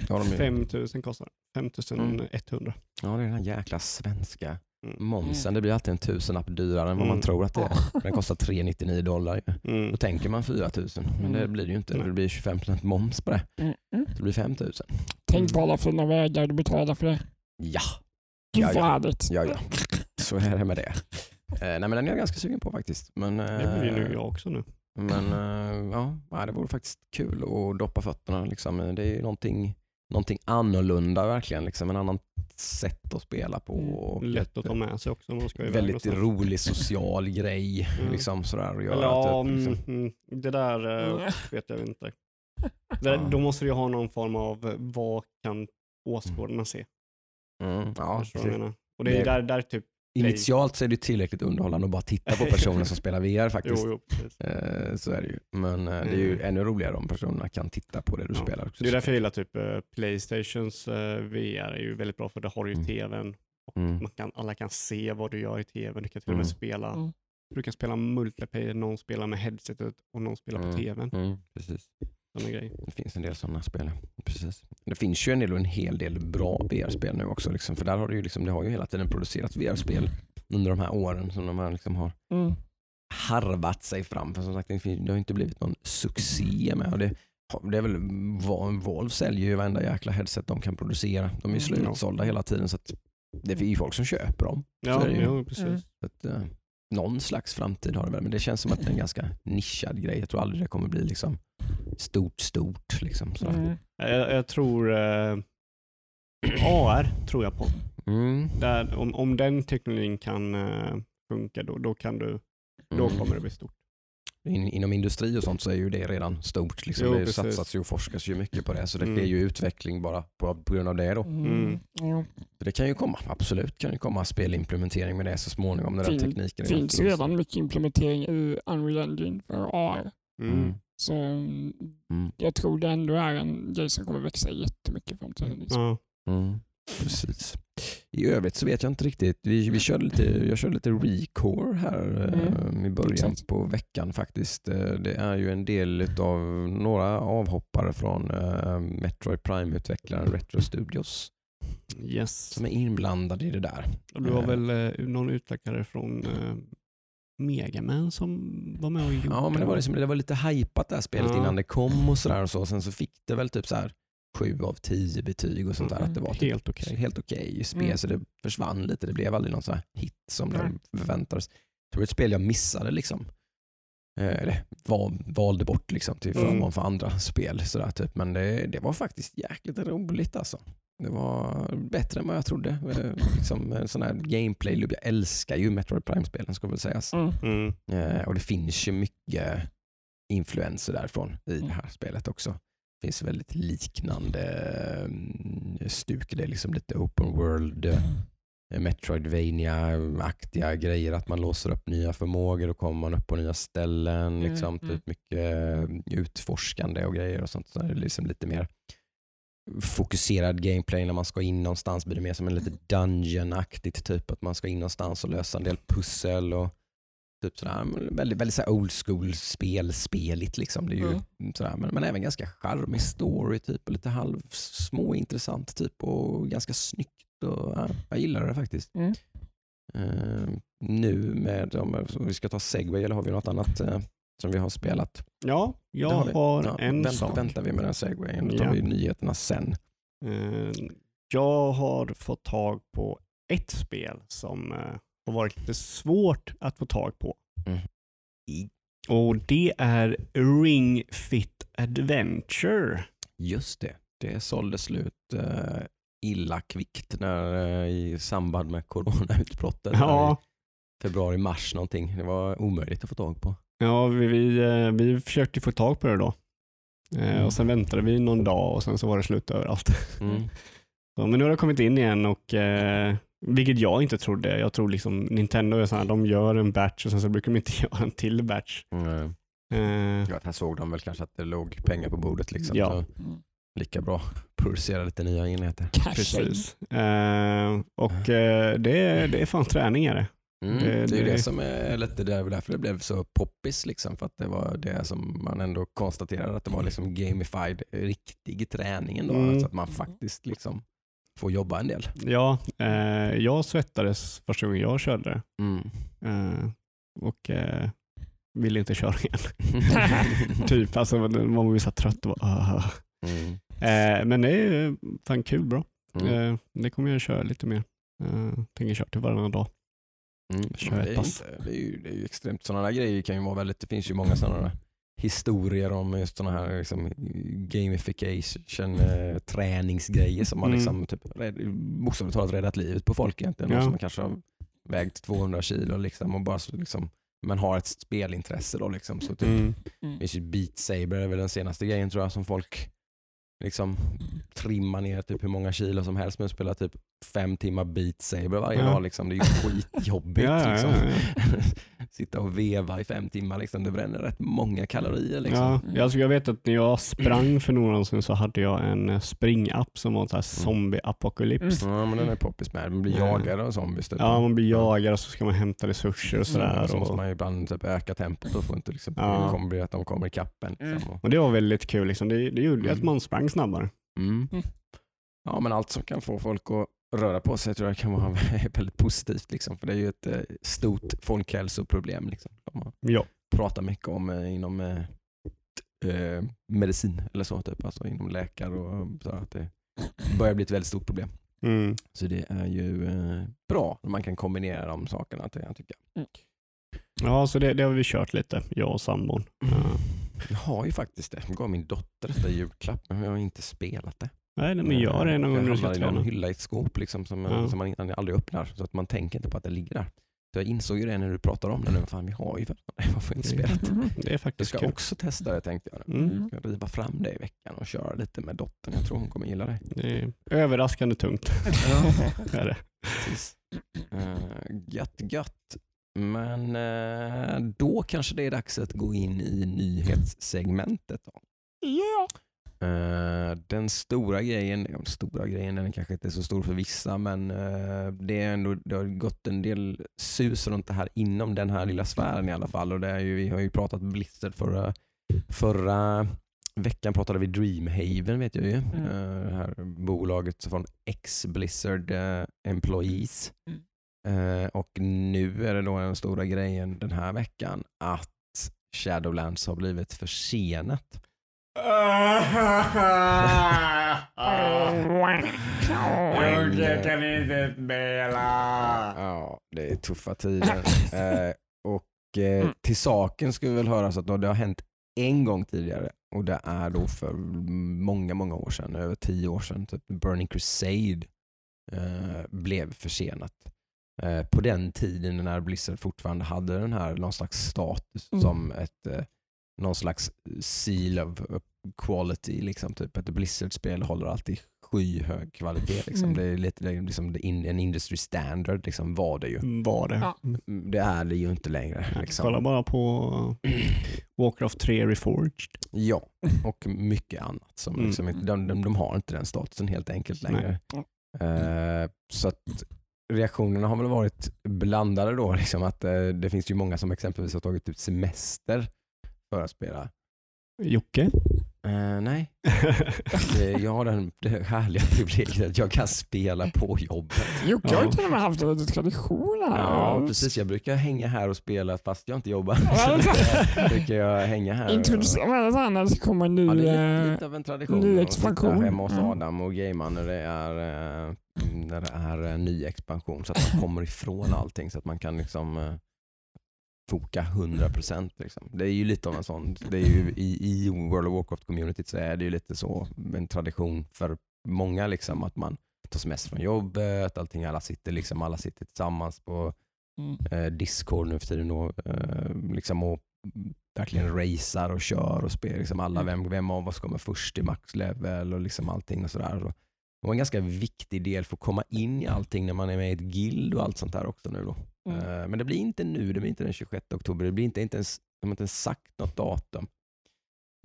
Speaker 2: har de ju,
Speaker 4: 5000 kostar det. 5100.
Speaker 2: ja, det är den här jäkla svenska
Speaker 4: Mm.
Speaker 2: Momsen. Det blir alltid en tusenlapp dyrare än vad man
Speaker 4: Mm.
Speaker 2: tror att det är. Den kostar 399 dollar.
Speaker 4: Mm.
Speaker 2: Då tänker man 4000 men det
Speaker 3: Mm.
Speaker 2: blir det ju inte. Det blir 25% moms på det.
Speaker 3: Mm. Mm.
Speaker 2: Det blir 5000.
Speaker 3: Tänk på alla fina vägar du betalar för det.
Speaker 2: Ja, Ja, ja. ja, ja. Så är det med det. Eh, nej, men den är jag ganska sugen på faktiskt. Men,
Speaker 4: Det blir
Speaker 2: eh,
Speaker 4: nu jag också nu.
Speaker 2: Men eh, ja, det vore faktiskt kul att doppa fötterna. Liksom. Det är ju någonting, någonting annorlunda verkligen. Liksom. En annan sätt att spela på.
Speaker 3: Mm.
Speaker 4: Lätt att ta med sig också man ska
Speaker 2: väldigt rolig social grej.
Speaker 4: Mm.
Speaker 2: Liksom, sådär, att göra,
Speaker 4: Eller ja,
Speaker 2: typ, liksom.
Speaker 4: mm, mm, det där
Speaker 3: Mm.
Speaker 4: vet jag inte. Det,
Speaker 2: Ja.
Speaker 4: Då måste du ju ha någon form av eh, vad kan åskådarna se?
Speaker 2: Mm, ja?
Speaker 4: Och det är
Speaker 2: Det-
Speaker 4: där, där typ,
Speaker 2: Initialt så är det tillräckligt underhållande att bara titta på personer som spelar VR
Speaker 4: jo,
Speaker 2: faktiskt.
Speaker 4: jo, precis.
Speaker 2: Eh, så är det ju. Men eh, det är ju
Speaker 4: Mm.
Speaker 2: ännu roligare om personerna kan titta på det du
Speaker 4: Ja.
Speaker 2: spelar. Också.
Speaker 4: Det är därför jag gillar typ eh, Playstations eh, VR är ju väldigt bra för det har ju
Speaker 2: Mm.
Speaker 4: tvn och
Speaker 2: Mm.
Speaker 4: man kan, alla kan se vad du gör i tvn. Du kan till och
Speaker 2: Mm.
Speaker 4: med spela,
Speaker 3: Mm.
Speaker 4: du kan spela multiplayer, någon spelar med headsetet och någon spelar på
Speaker 2: Mm.
Speaker 4: tvn.
Speaker 2: Mm, precis.
Speaker 4: Sådana grejer.
Speaker 2: Det finns en del sådana spel. Precis. Det finns ju en del, en hel del bra VR-spel nu också. Liksom, för där har det, ju liksom, det har ju hela tiden producerats VR-spel under de här åren som de här liksom har
Speaker 3: Mm.
Speaker 2: harvat sig fram. För som sagt, det, har inte blivit någon succé med. Och det, det är väl, Valve säljer ju varenda jäkla headset de kan producera. De är ju
Speaker 3: Mm.
Speaker 2: slutsålda hela tiden så det är ju folk som köper dem. Så
Speaker 4: Ja,
Speaker 2: är det ju.
Speaker 4: jo, precis.
Speaker 2: Så att, eh, någon slags framtid har det väl, men det känns som att det är en ganska nischad grej. Jag tror aldrig det kommer bli liksom stort, stort. Liksom.
Speaker 3: Mm.
Speaker 4: Jag, jag tror eh, AR tror jag på.
Speaker 2: Mm.
Speaker 4: Där, om, om den teknologin kan eh, funka då, då, kan du, då
Speaker 2: Mm.
Speaker 4: kommer det bli stort.
Speaker 2: In, inom industri och sånt så är ju det redan stort. Liksom.
Speaker 4: Jo,
Speaker 2: det
Speaker 4: precis.
Speaker 2: satsas ju och forskas ju mycket på det, så det
Speaker 4: Mm.
Speaker 2: är ju utveckling bara på, på grund av det. Då.
Speaker 3: Mm.
Speaker 4: Mm.
Speaker 2: Så det kan ju komma, absolut kan ju komma spelimplementering med det så småningom när den tekniken
Speaker 3: Det finns redan mycket implementering i Unreal Engine för AR.
Speaker 4: Mm.
Speaker 3: Så mm,
Speaker 2: Mm.
Speaker 3: jag tror det ändå är en grej som kommer växa jättemycket i framtiden. Liksom.
Speaker 2: Precis. I övrigt så vet jag inte riktigt. Vi, vi körde lite, jag körde lite Recore här
Speaker 3: Mm.
Speaker 2: eh, i början
Speaker 3: Exakt.
Speaker 2: på veckan faktiskt. Eh, Det är ju en del av några avhoppare från eh, Metroid Prime-utvecklaren Retro Studios
Speaker 4: Yes.
Speaker 2: som är inblandade i det där.
Speaker 4: Och du har väl någon utvecklare från Megaman som var med och gjorde
Speaker 2: Ja, men det var, liksom, det var lite hypat det här spelet
Speaker 4: Ja.
Speaker 2: innan det kom och sådär och så. Sen så fick det väl typ så här sju av tio betyg och sånt där.
Speaker 3: Mm.
Speaker 2: Att det var typ
Speaker 4: helt okej.
Speaker 2: helt okej spel
Speaker 3: Mm.
Speaker 2: så det försvann lite. Det blev aldrig någon sån här hit som
Speaker 3: Nej.
Speaker 2: det förväntades. Det var ett spel jag missade liksom. Eh, Eller val, valde bort liksom till förmån
Speaker 4: Mm.
Speaker 2: för andra spel. Sådär, typ. Men det, det var faktiskt jäkligt roligt alltså. Det var bättre än vad jag trodde. Eh, Liksom, sån här gameplay Jag älskar ju Metroid Prime-spelen ska väl sägas.
Speaker 3: Mm.
Speaker 4: Mm.
Speaker 2: Eh, och det finns ju mycket influenser därifrån i det
Speaker 3: Mm.
Speaker 2: här spelet också. Finns väldigt liknande mm, stuk. Det är liksom lite open world Metroidvania-aktiga grejer, att man låser upp nya förmågor och kommer man upp på nya ställen.
Speaker 3: Mm,
Speaker 2: Liksom,
Speaker 3: mm.
Speaker 2: typ mycket eh, utforskande och grejer och sånt. Så det är liksom lite mer fokuserad gameplay när man ska in någonstans blir det mer som en lite dungeon-aktigt typ att man ska in någonstans och lösa en del pussel och typ sådär, väldigt, väldigt sådär old school spelspeligt liksom. Det är ju
Speaker 3: Mm.
Speaker 2: sådär, men, men även ganska charmig story typ och lite halv småintressant typ och ganska snyggt. Och, ja, jag gillar det faktiskt.
Speaker 3: Mm.
Speaker 2: Eh, nu med, om vi ska ta segway eller har vi något annat eh, som vi har spelat?
Speaker 4: Ja, jag har,
Speaker 2: vi. Ja,
Speaker 4: en
Speaker 2: vänt,
Speaker 4: sak.
Speaker 2: Väntar vi med den segwayen, då tar
Speaker 4: Ja.
Speaker 2: vi nyheterna sen.
Speaker 4: Eh, Jag har fått tag på ett spel som har varit lite svårt att få tag på.
Speaker 2: Mm.
Speaker 4: Och det är Ring Fit Adventure.
Speaker 2: Just det, det sålde slut eh, illa kvickt när, eh, i samband med coronautbrottet.
Speaker 4: Ja,
Speaker 2: i Februari-mars någonting. Det var omöjligt att få tag på.
Speaker 4: ja vi, vi, eh, vi försökte få tag på det då.
Speaker 2: Mm.
Speaker 4: Och sen väntade vi någon dag och sen så var det slut överallt.
Speaker 2: Mm.
Speaker 4: Så, men nu har det kommit in igen och vilket jag inte trodde. Jag tror liksom Nintendo är så här, de gör en batch och sen så brukar de inte göra en till batch.
Speaker 2: Mm.
Speaker 4: Eh,
Speaker 2: Ja, här såg de väl kanske att det låg pengar på bordet. Liksom,
Speaker 4: Ja.
Speaker 2: så
Speaker 3: Mm.
Speaker 2: lika bra producera lite nya enheter.
Speaker 4: Precis. Eh, och eh, det, är, det är fan träning är det.
Speaker 2: Mm.
Speaker 4: Det-
Speaker 2: Det, är ju
Speaker 4: det-
Speaker 2: det som är lite där, därför det blev så poppis. Liksom, för att det var det som man ändå konstaterade att det var liksom gamified, riktig träning ändå.
Speaker 4: Mm.
Speaker 2: Så att man faktiskt liksom får jobba en del.
Speaker 4: Ja, eh, jag svettades första gången jag körde.
Speaker 2: Mm.
Speaker 4: Eh, och eh, ville inte köra igen. typ, alltså man man blir så trött och "Ah."
Speaker 2: Mm.
Speaker 4: eh, Men det är fan kul bra.
Speaker 2: Mm.
Speaker 4: Eh, det kommer jag köra lite mer. Eh, tänker köra till varannan dag.
Speaker 2: Mm.
Speaker 4: Kör ett
Speaker 2: det, är
Speaker 4: pass.
Speaker 2: inte, det, är ju, det är ju extremt. Sådana där grejer kan ju vara väldigt, det finns ju många sådana historier om just sådana här liksom, gamification eh, träningsgrejer som har
Speaker 4: Mm.
Speaker 2: liksom, typ, bokstavligt talat räddat livet på folk egentligen.
Speaker 4: Ja.
Speaker 2: Någon som kanske har vägt 200 kilo liksom, och bara så, liksom, men har ett spelintresse då liksom. Så typ,
Speaker 4: Mm.
Speaker 2: det finns ju Beat Saber är väl den senaste grejen tror jag som folk liksom trimmar ner typ hur många kilo som helst med att spela typ fem timmar Beat Saber varje
Speaker 4: Ja.
Speaker 2: dag. Liksom. Det är ju skitjobbigt.
Speaker 4: Ja, ja,
Speaker 2: liksom.
Speaker 4: ja,
Speaker 2: Sitta och veva i fem timmar, liksom. det bränner rätt många kalorier. Liksom.
Speaker 4: Ja,
Speaker 3: Mm.
Speaker 4: alltså jag vet att när jag sprang för några år sedan så hade jag en eh, springapp som var en sån här zombie-apokalyps.
Speaker 2: Ja, men den är poppis med. Man blir
Speaker 4: Ja.
Speaker 2: jagad av zombies. Typ.
Speaker 4: Ja, man blir jagad och så ska man hämta resurser och sådär.
Speaker 2: Ja, så måste man ju ibland typ öka tempot och få inte liksom,
Speaker 4: Ja.
Speaker 2: bli att de kommer ikapp en. Liksom.
Speaker 3: Mm.
Speaker 2: Och-
Speaker 4: det var väldigt kul. Liksom. Det, det gjorde ju att
Speaker 2: Mm.
Speaker 4: man sprang snabbare.
Speaker 2: Mm.
Speaker 3: Mm.
Speaker 2: Ja, men allt som kan få folk att röra på sig tror jag kan vara väldigt positivt. Liksom, för det är ju ett eh, stort folkhälsoproblem. Liksom. som man
Speaker 4: Ja.
Speaker 2: pratar mycket om eh, inom eh, eh, medicin eller så, typ. alltså inom läkare och så att det börjar bli ett väldigt stort problem.
Speaker 4: Mm.
Speaker 2: Så det är ju eh, bra när man kan kombinera de sakerna. till- Jag tycker.
Speaker 4: Ja, så det, det har vi kört lite, jag och sambon. Ja.
Speaker 2: Jag har ju faktiskt det. Jag gav min dotter detta julklapp men jag har inte spelat det.
Speaker 4: Nej, nej, men gör det någon gång när du ska träna.
Speaker 2: hylla i ett skåp liksom, som,
Speaker 4: Ja.
Speaker 2: som man aldrig öppnar. Så att man tänker inte på att det ligger där. Så jag insåg ju det när du pratade om det nu. Fan, vi har ju för Varför inte spelat?
Speaker 3: Mm.
Speaker 4: Det är
Speaker 2: Jag
Speaker 4: faktiskt
Speaker 2: ska
Speaker 4: kul.
Speaker 2: också testa det tänkte jag.
Speaker 4: Mm.
Speaker 2: Jag ska riva fram det i veckan och köra lite med dottern. Jag tror hon kommer gilla det.
Speaker 4: Det är överraskande tungt. är det.
Speaker 2: Precis. Uh, gött, gött. Men eh, då kanske det är dags att gå in i nyhetssegmentet. Då.
Speaker 3: Ja.
Speaker 2: Eh, den stora grejen, ja, stora grejen den är kanske inte så stor för vissa men eh, det, är ändå, det har gått en del sus runt det här inom den här lilla sfären i alla fall. Och det är ju, vi har ju pratat Blizzard förra, förra veckan pratade vi Dreamhaven vet jag ju.
Speaker 3: Mm.
Speaker 2: Eh, det här bolaget från ex-Blizzard Employees.
Speaker 3: Mm.
Speaker 2: Och nu är det då den stora grejen den här veckan att Shadowlands har blivit försenat.
Speaker 4: Jag kan inte spela.
Speaker 2: Ja, det är tuffa tider. eh, och eh,
Speaker 3: Mm.
Speaker 2: till saken ska vi väl höra så att det har hänt en gång tidigare och det är då för många, många år sedan, över tio år sedan, typ Burning Crusade eh, blev försenat. Eh, på den tiden när Blizzard fortfarande hade den här någon slags status
Speaker 3: Mm.
Speaker 2: som ett någon slags seal of quality. Liksom, typ. Ett Blizzard-spel håller alltid skyhög kvalitet. Liksom.
Speaker 3: Mm.
Speaker 2: Det är lite det är liksom det in, en industry standard liksom, var det ju.
Speaker 4: Var det.
Speaker 3: Ja.
Speaker 2: Mm, Det är det ju inte längre. Liksom.
Speaker 4: Kolla bara på Warcraft 3 Reforged.
Speaker 2: Ja, och mycket annat. Som
Speaker 4: Mm.
Speaker 2: liksom, de, de, de har inte den statusen helt enkelt längre. Eh, så att reaktionerna har väl varit blandade då. Liksom att, eh, det finns ju många som exempelvis har tagit ut semester för att spela.
Speaker 4: Jocke?
Speaker 2: Eh, nej, jag har den, härliga privilegiet att jag kan spela på jobbet.
Speaker 3: Jocke har ju till och med haft lite tradition här.
Speaker 2: Ja, precis. Jag brukar hänga här och spela fast jag inte jobbar. Så brukar jag hänga här. och-
Speaker 3: Introducera här när det kommer en ny...
Speaker 2: Ja, det är lite,
Speaker 3: eh,
Speaker 2: lite av en tradition
Speaker 3: ny
Speaker 2: att
Speaker 3: expansion.
Speaker 2: hemma hos
Speaker 3: Mm.
Speaker 2: Adam och gamea när det är, eh, när det är en ny expansion så att man kommer ifrån allting så att man kan liksom foka 100%. Liksom. Det är ju lite av en sån, det är ju, i, i World of Warcraft-communityt så är det ju lite så en tradition för många liksom att man tar semester från jobbet, allting, alla sitter, liksom, alla sitter tillsammans på
Speaker 3: mm.
Speaker 2: eh, Discord nu för tiden då, eh, liksom och verkligen racear och kör och spelar. Liksom alla, vem, vem av oss kommer först till maxlevel och liksom allting och sådär. Och Det var en ganska viktig del för att komma in i allting när man är med i ett guild och allt sånt där också nu då.
Speaker 3: Mm.
Speaker 2: Eh, men det blir inte nu, det blir inte den 26 oktober, det blir inte, inte ens, de har inte ens sagt något datum.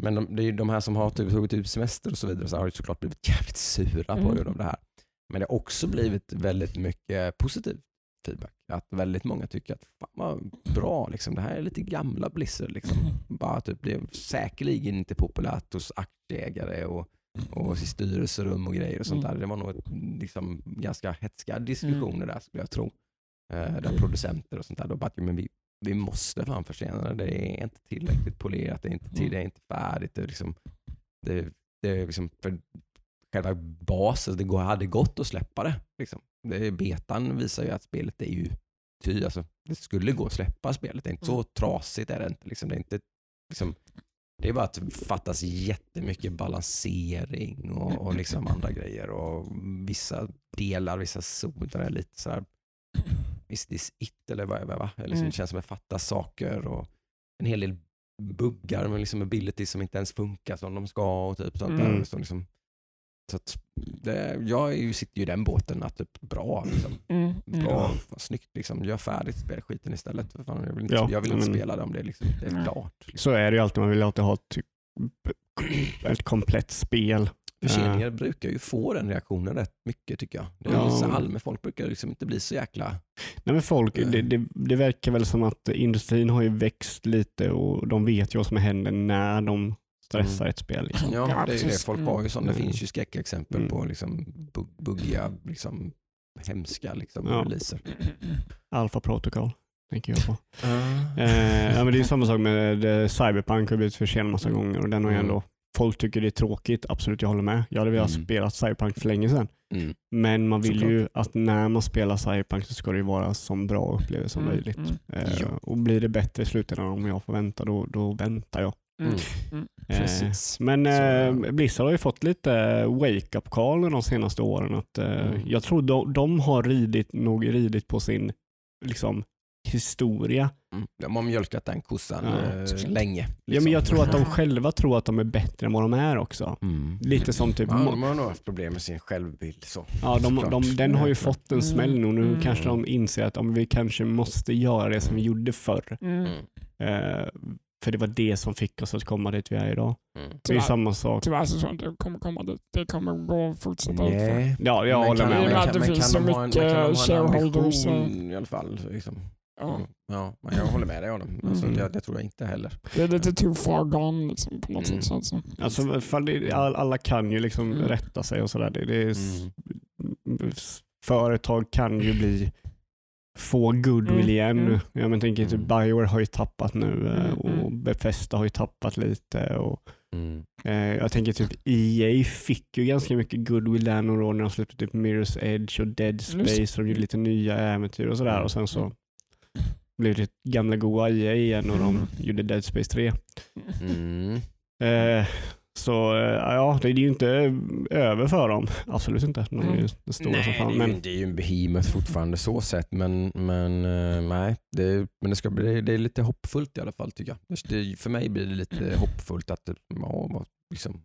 Speaker 2: Men de, det är de här som har typ tagit ut semester och så vidare så har ju såklart blivit jävligt sura på
Speaker 3: Mm.
Speaker 2: grund av det här. Men det har också blivit väldigt mycket positiv feedback. Att väldigt många tycker att fan vad bra, liksom. det här är lite gamla Blizzard. Liksom. Bara typ, det är säkerligen inte populärt hos aktieägare och, och i styrelserum och grejer och sånt
Speaker 3: Mm.
Speaker 2: där. Det var nog ett, liksom, ganska hetska diskussioner
Speaker 3: Mm.
Speaker 2: där skulle jag tro. Eh, där producenter och sånt där, då bara, men vi, vi måste fan försena det. Det är inte tillräckligt polerat, det är inte, till,
Speaker 3: Mm.
Speaker 2: det är inte färdigt. Det är liksom, det, det är liksom för själva basen, det hade gått att släppa det. Liksom. det. Betan visar ju att spelet är ju ty, alltså, det skulle gå att släppa spelet. Det är inte så trasigt är det inte. Liksom. Det, är inte liksom, det är bara att det fattas jättemycket balansering och, och liksom andra grejer. Och vissa delar, vissa zoner är lite sådär is this it eller vad, vad? Eller liksom,
Speaker 3: Mm.
Speaker 2: Det känns som att det fattas saker och en hel del buggar med liksom abilities som inte ens funkar som de ska och typ sånt
Speaker 4: Mm.
Speaker 2: där. Så liksom, så att det, jag är ju, sitter ju i den båten att typ, bra, liksom,
Speaker 3: Mm. Mm.
Speaker 2: bra vad snyggt, liksom, gör färdigt spelskiten istället. För fan, jag vill inte,
Speaker 4: Ja,
Speaker 2: jag vill inte
Speaker 4: men-
Speaker 2: spela det om det liksom inte är
Speaker 3: Nej.
Speaker 2: klart. Liksom.
Speaker 4: Så är det ju alltid, man vill alltid ha ett, typ, ett komplett spel.
Speaker 2: Förseningar brukar ju få den reaktionen rätt mycket tycker jag. Det är
Speaker 4: Ja.
Speaker 2: så folk brukar liksom inte bli så jäkla...
Speaker 4: Nej, men folk,
Speaker 2: Nej.
Speaker 4: det, det, det verkar väl som att industrin har ju växt lite och de vet ju vad som händer när de stressar
Speaker 2: Mm.
Speaker 4: ett spel. Liksom.
Speaker 2: Ja, det är ju det. Folk har ju sånt. Det
Speaker 4: Mm.
Speaker 2: finns ju skräckexempel
Speaker 4: Mm.
Speaker 2: på liksom bug- buggiga, liksom, hemska liksom,
Speaker 4: Ja.
Speaker 2: releaser.
Speaker 4: Alpha Protocol tänker jag på. Eh, ja, men det är samma sak med eh, Cyberpunk har blivit försenad massa gånger och den har ju
Speaker 2: Mm.
Speaker 4: ändå Folk tycker det är tråkigt, absolut jag håller med. Jag hade velat
Speaker 2: Mm.
Speaker 4: spela Cyberpunk för länge sedan.
Speaker 2: Mm.
Speaker 4: Men man vill
Speaker 2: Såklart.
Speaker 4: ju att när man spelar Cyberpunk så ska det ju vara som bra upplevelse som
Speaker 3: Mm,
Speaker 4: möjligt.
Speaker 3: mm.
Speaker 4: Eh,
Speaker 2: Ja.
Speaker 4: Och blir det bättre i slutändan om jag får vänta, då, då väntar jag.
Speaker 3: Mm.
Speaker 4: Eh,
Speaker 2: Precis.
Speaker 4: Men eh, Blizzard har ju fått lite wake-up call de senaste åren. Att, eh,
Speaker 2: Mm.
Speaker 4: Jag tror de, de har ridit, nog ridit på sin liksom, historia.
Speaker 2: Mm. De har mjölkat den kossan
Speaker 4: Ja,
Speaker 2: eh, länge.
Speaker 4: Ja,
Speaker 2: liksom.
Speaker 4: men jag tror att de själva tror att de är bättre än vad de är också.
Speaker 2: Mm.
Speaker 4: Lite som typ,
Speaker 2: Ja, de har nog haft problem med sin självbild. Så.
Speaker 4: ja, de, de, den har ju
Speaker 2: Ja,
Speaker 4: fått en
Speaker 3: Mm.
Speaker 4: smäll nu. Nu
Speaker 3: Mm.
Speaker 4: kanske de inser att om vi kanske måste göra det som vi gjorde förr.
Speaker 3: Mm.
Speaker 2: Mm.
Speaker 4: Eh, för det var det som fick oss att komma dit vi är idag.
Speaker 2: Mm.
Speaker 4: Det är samma sak.
Speaker 3: Tyvärr så tror jag inte det kommer komma dit. Det kommer gå att fortsätta utför.
Speaker 2: Nej.
Speaker 4: Ja, jag
Speaker 2: Men
Speaker 4: håller
Speaker 2: kan-
Speaker 4: med.
Speaker 2: Men
Speaker 3: att
Speaker 4: det.
Speaker 2: kan-
Speaker 3: finns
Speaker 2: men
Speaker 3: så
Speaker 2: kan de ha en-
Speaker 3: mycket
Speaker 2: men kan
Speaker 3: shareholders
Speaker 2: I alla fall. Liksom.
Speaker 3: Ja.
Speaker 2: Ja, men jag håller med dig Adam. Alltså,
Speaker 4: Mm.
Speaker 2: det, det tror jag inte heller.
Speaker 3: Det är lite too far gone liksom, på något
Speaker 2: Mm.
Speaker 3: sätt. Så, så.
Speaker 4: Alltså, fall det, all, alla kan ju liksom
Speaker 3: Mm.
Speaker 4: rätta sig och sådär. Det, det är,
Speaker 2: Mm.
Speaker 4: Företag kan ju bli få goodwill
Speaker 3: Mm,
Speaker 4: igen.
Speaker 3: mm.
Speaker 4: Ja, men tänker typ
Speaker 2: Mm.
Speaker 4: Bioware har ju tappat nu eh,
Speaker 3: Mm,
Speaker 4: och
Speaker 3: mm.
Speaker 4: Bethesda har ju tappat lite. Och,
Speaker 2: Mm.
Speaker 4: eh, jag tänker typ EA fick ju ganska mycket goodwill där några år när de släppte typ Mirror's Edge och Dead Space och de gjorde lite nya äventyr och sådär. Och sen så blev det gamla goa EA igen och de gjorde Dead Space 3.
Speaker 2: Mm.
Speaker 4: Eh, så eh, ja, det är ju inte över för dem. Absolut inte. De är ju
Speaker 3: Mm.
Speaker 4: stora
Speaker 2: Nej,
Speaker 4: som fan.
Speaker 2: det, är
Speaker 4: Men,
Speaker 2: ju, det är ju en behemoth fortfarande så sett, men, men eh, nej, det, är- men det, ska bli, det, är- lite hoppfullt i alla fall tycker jag. Det, för mig blir det lite hoppfullt att ja, liksom,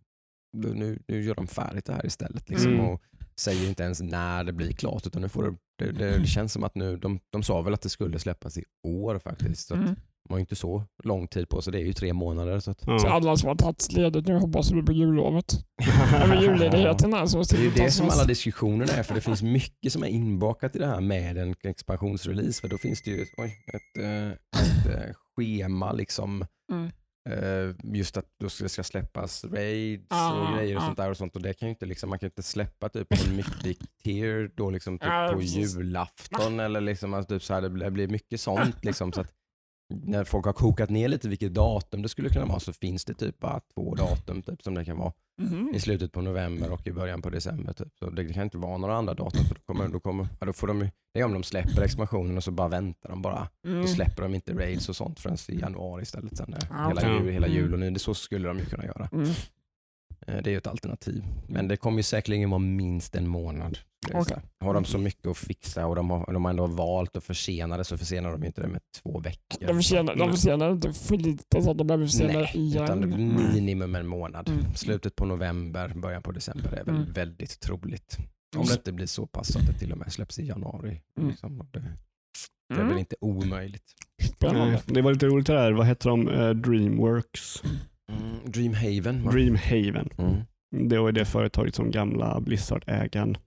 Speaker 2: nu, nu gör de färdigt det här istället. Liksom,
Speaker 4: Mm.
Speaker 2: och säger inte ens när det blir klart utan nu får det, det, det, det känns som att nu, de, de sa väl att det skulle släppas i år faktiskt. Så att
Speaker 3: Mm.
Speaker 2: De har ju inte så lång tid på sig, det är ju tre månader. Så att,
Speaker 3: Så
Speaker 4: Ja.
Speaker 3: alla som har tagit ledigt nu hoppas vi på jullovet. Över julledigheten här så
Speaker 2: det är ju det som alla diskussioner är, för det finns mycket som är inbakat i det här med en expansionsrelease. För då finns det ju oj, ett, eh, ett eh, schema liksom.
Speaker 3: Mm.
Speaker 2: Eh, just att då ska det ska släppas raids
Speaker 3: Ah,
Speaker 2: och grejer och
Speaker 3: ah.
Speaker 2: sånt där och sånt och det kan ju inte liksom, man kan ju inte släppa typ en mythic tier då liksom typ på julafton eller liksom alltså typ så här, det blir- det blir mycket sånt liksom så att när folk har kokat ner lite vilket datum det skulle kunna vara så finns det typ bara två datum typ som det kan vara
Speaker 3: Mhm.
Speaker 2: i slutet på november och i början på december. Typ. Så det kan inte vara några andra datum för då kommer, då kommer, ja, då får de, det är om de släpper expansionen och så bara väntar de bara.
Speaker 3: Mm.
Speaker 2: Då släpper de inte raids och sånt förrän i januari istället. Sen,
Speaker 3: Ah,
Speaker 2: hela, jul, hela
Speaker 3: Mm.
Speaker 2: jul och nu, det så skulle de ju kunna göra.
Speaker 3: Mm.
Speaker 2: Eh, Det är ju ett alternativ. Men det kommer ju säkerligen vara minst en månad. Här. Har de så mycket att fixa och de har, de har ändå valt att försena det så försenar de inte det med två veckor.
Speaker 3: De förtjänar, de förtjänar inte för lite så att de behöver förtjäna
Speaker 2: Nej,
Speaker 3: igen.
Speaker 2: utan
Speaker 3: Mm.
Speaker 2: minimum en månad.
Speaker 3: Mm.
Speaker 2: Slutet på november, början på december är väl
Speaker 3: Mm.
Speaker 2: väldigt troligt. Om
Speaker 3: Mm.
Speaker 2: det inte blir så pass att det till och med släpps i januari.
Speaker 3: Mm.
Speaker 2: Liksom. Det, det är
Speaker 3: Mm.
Speaker 2: väl inte omöjligt.
Speaker 3: Spännande.
Speaker 4: Nej, Det var lite roligt det där, vad heter de? Eh, Dreamworks?
Speaker 2: Mm. Dreamhaven. va?
Speaker 4: Dreamhaven.
Speaker 2: Mm.
Speaker 4: Det var det företaget som gamla Blizzard-ägaren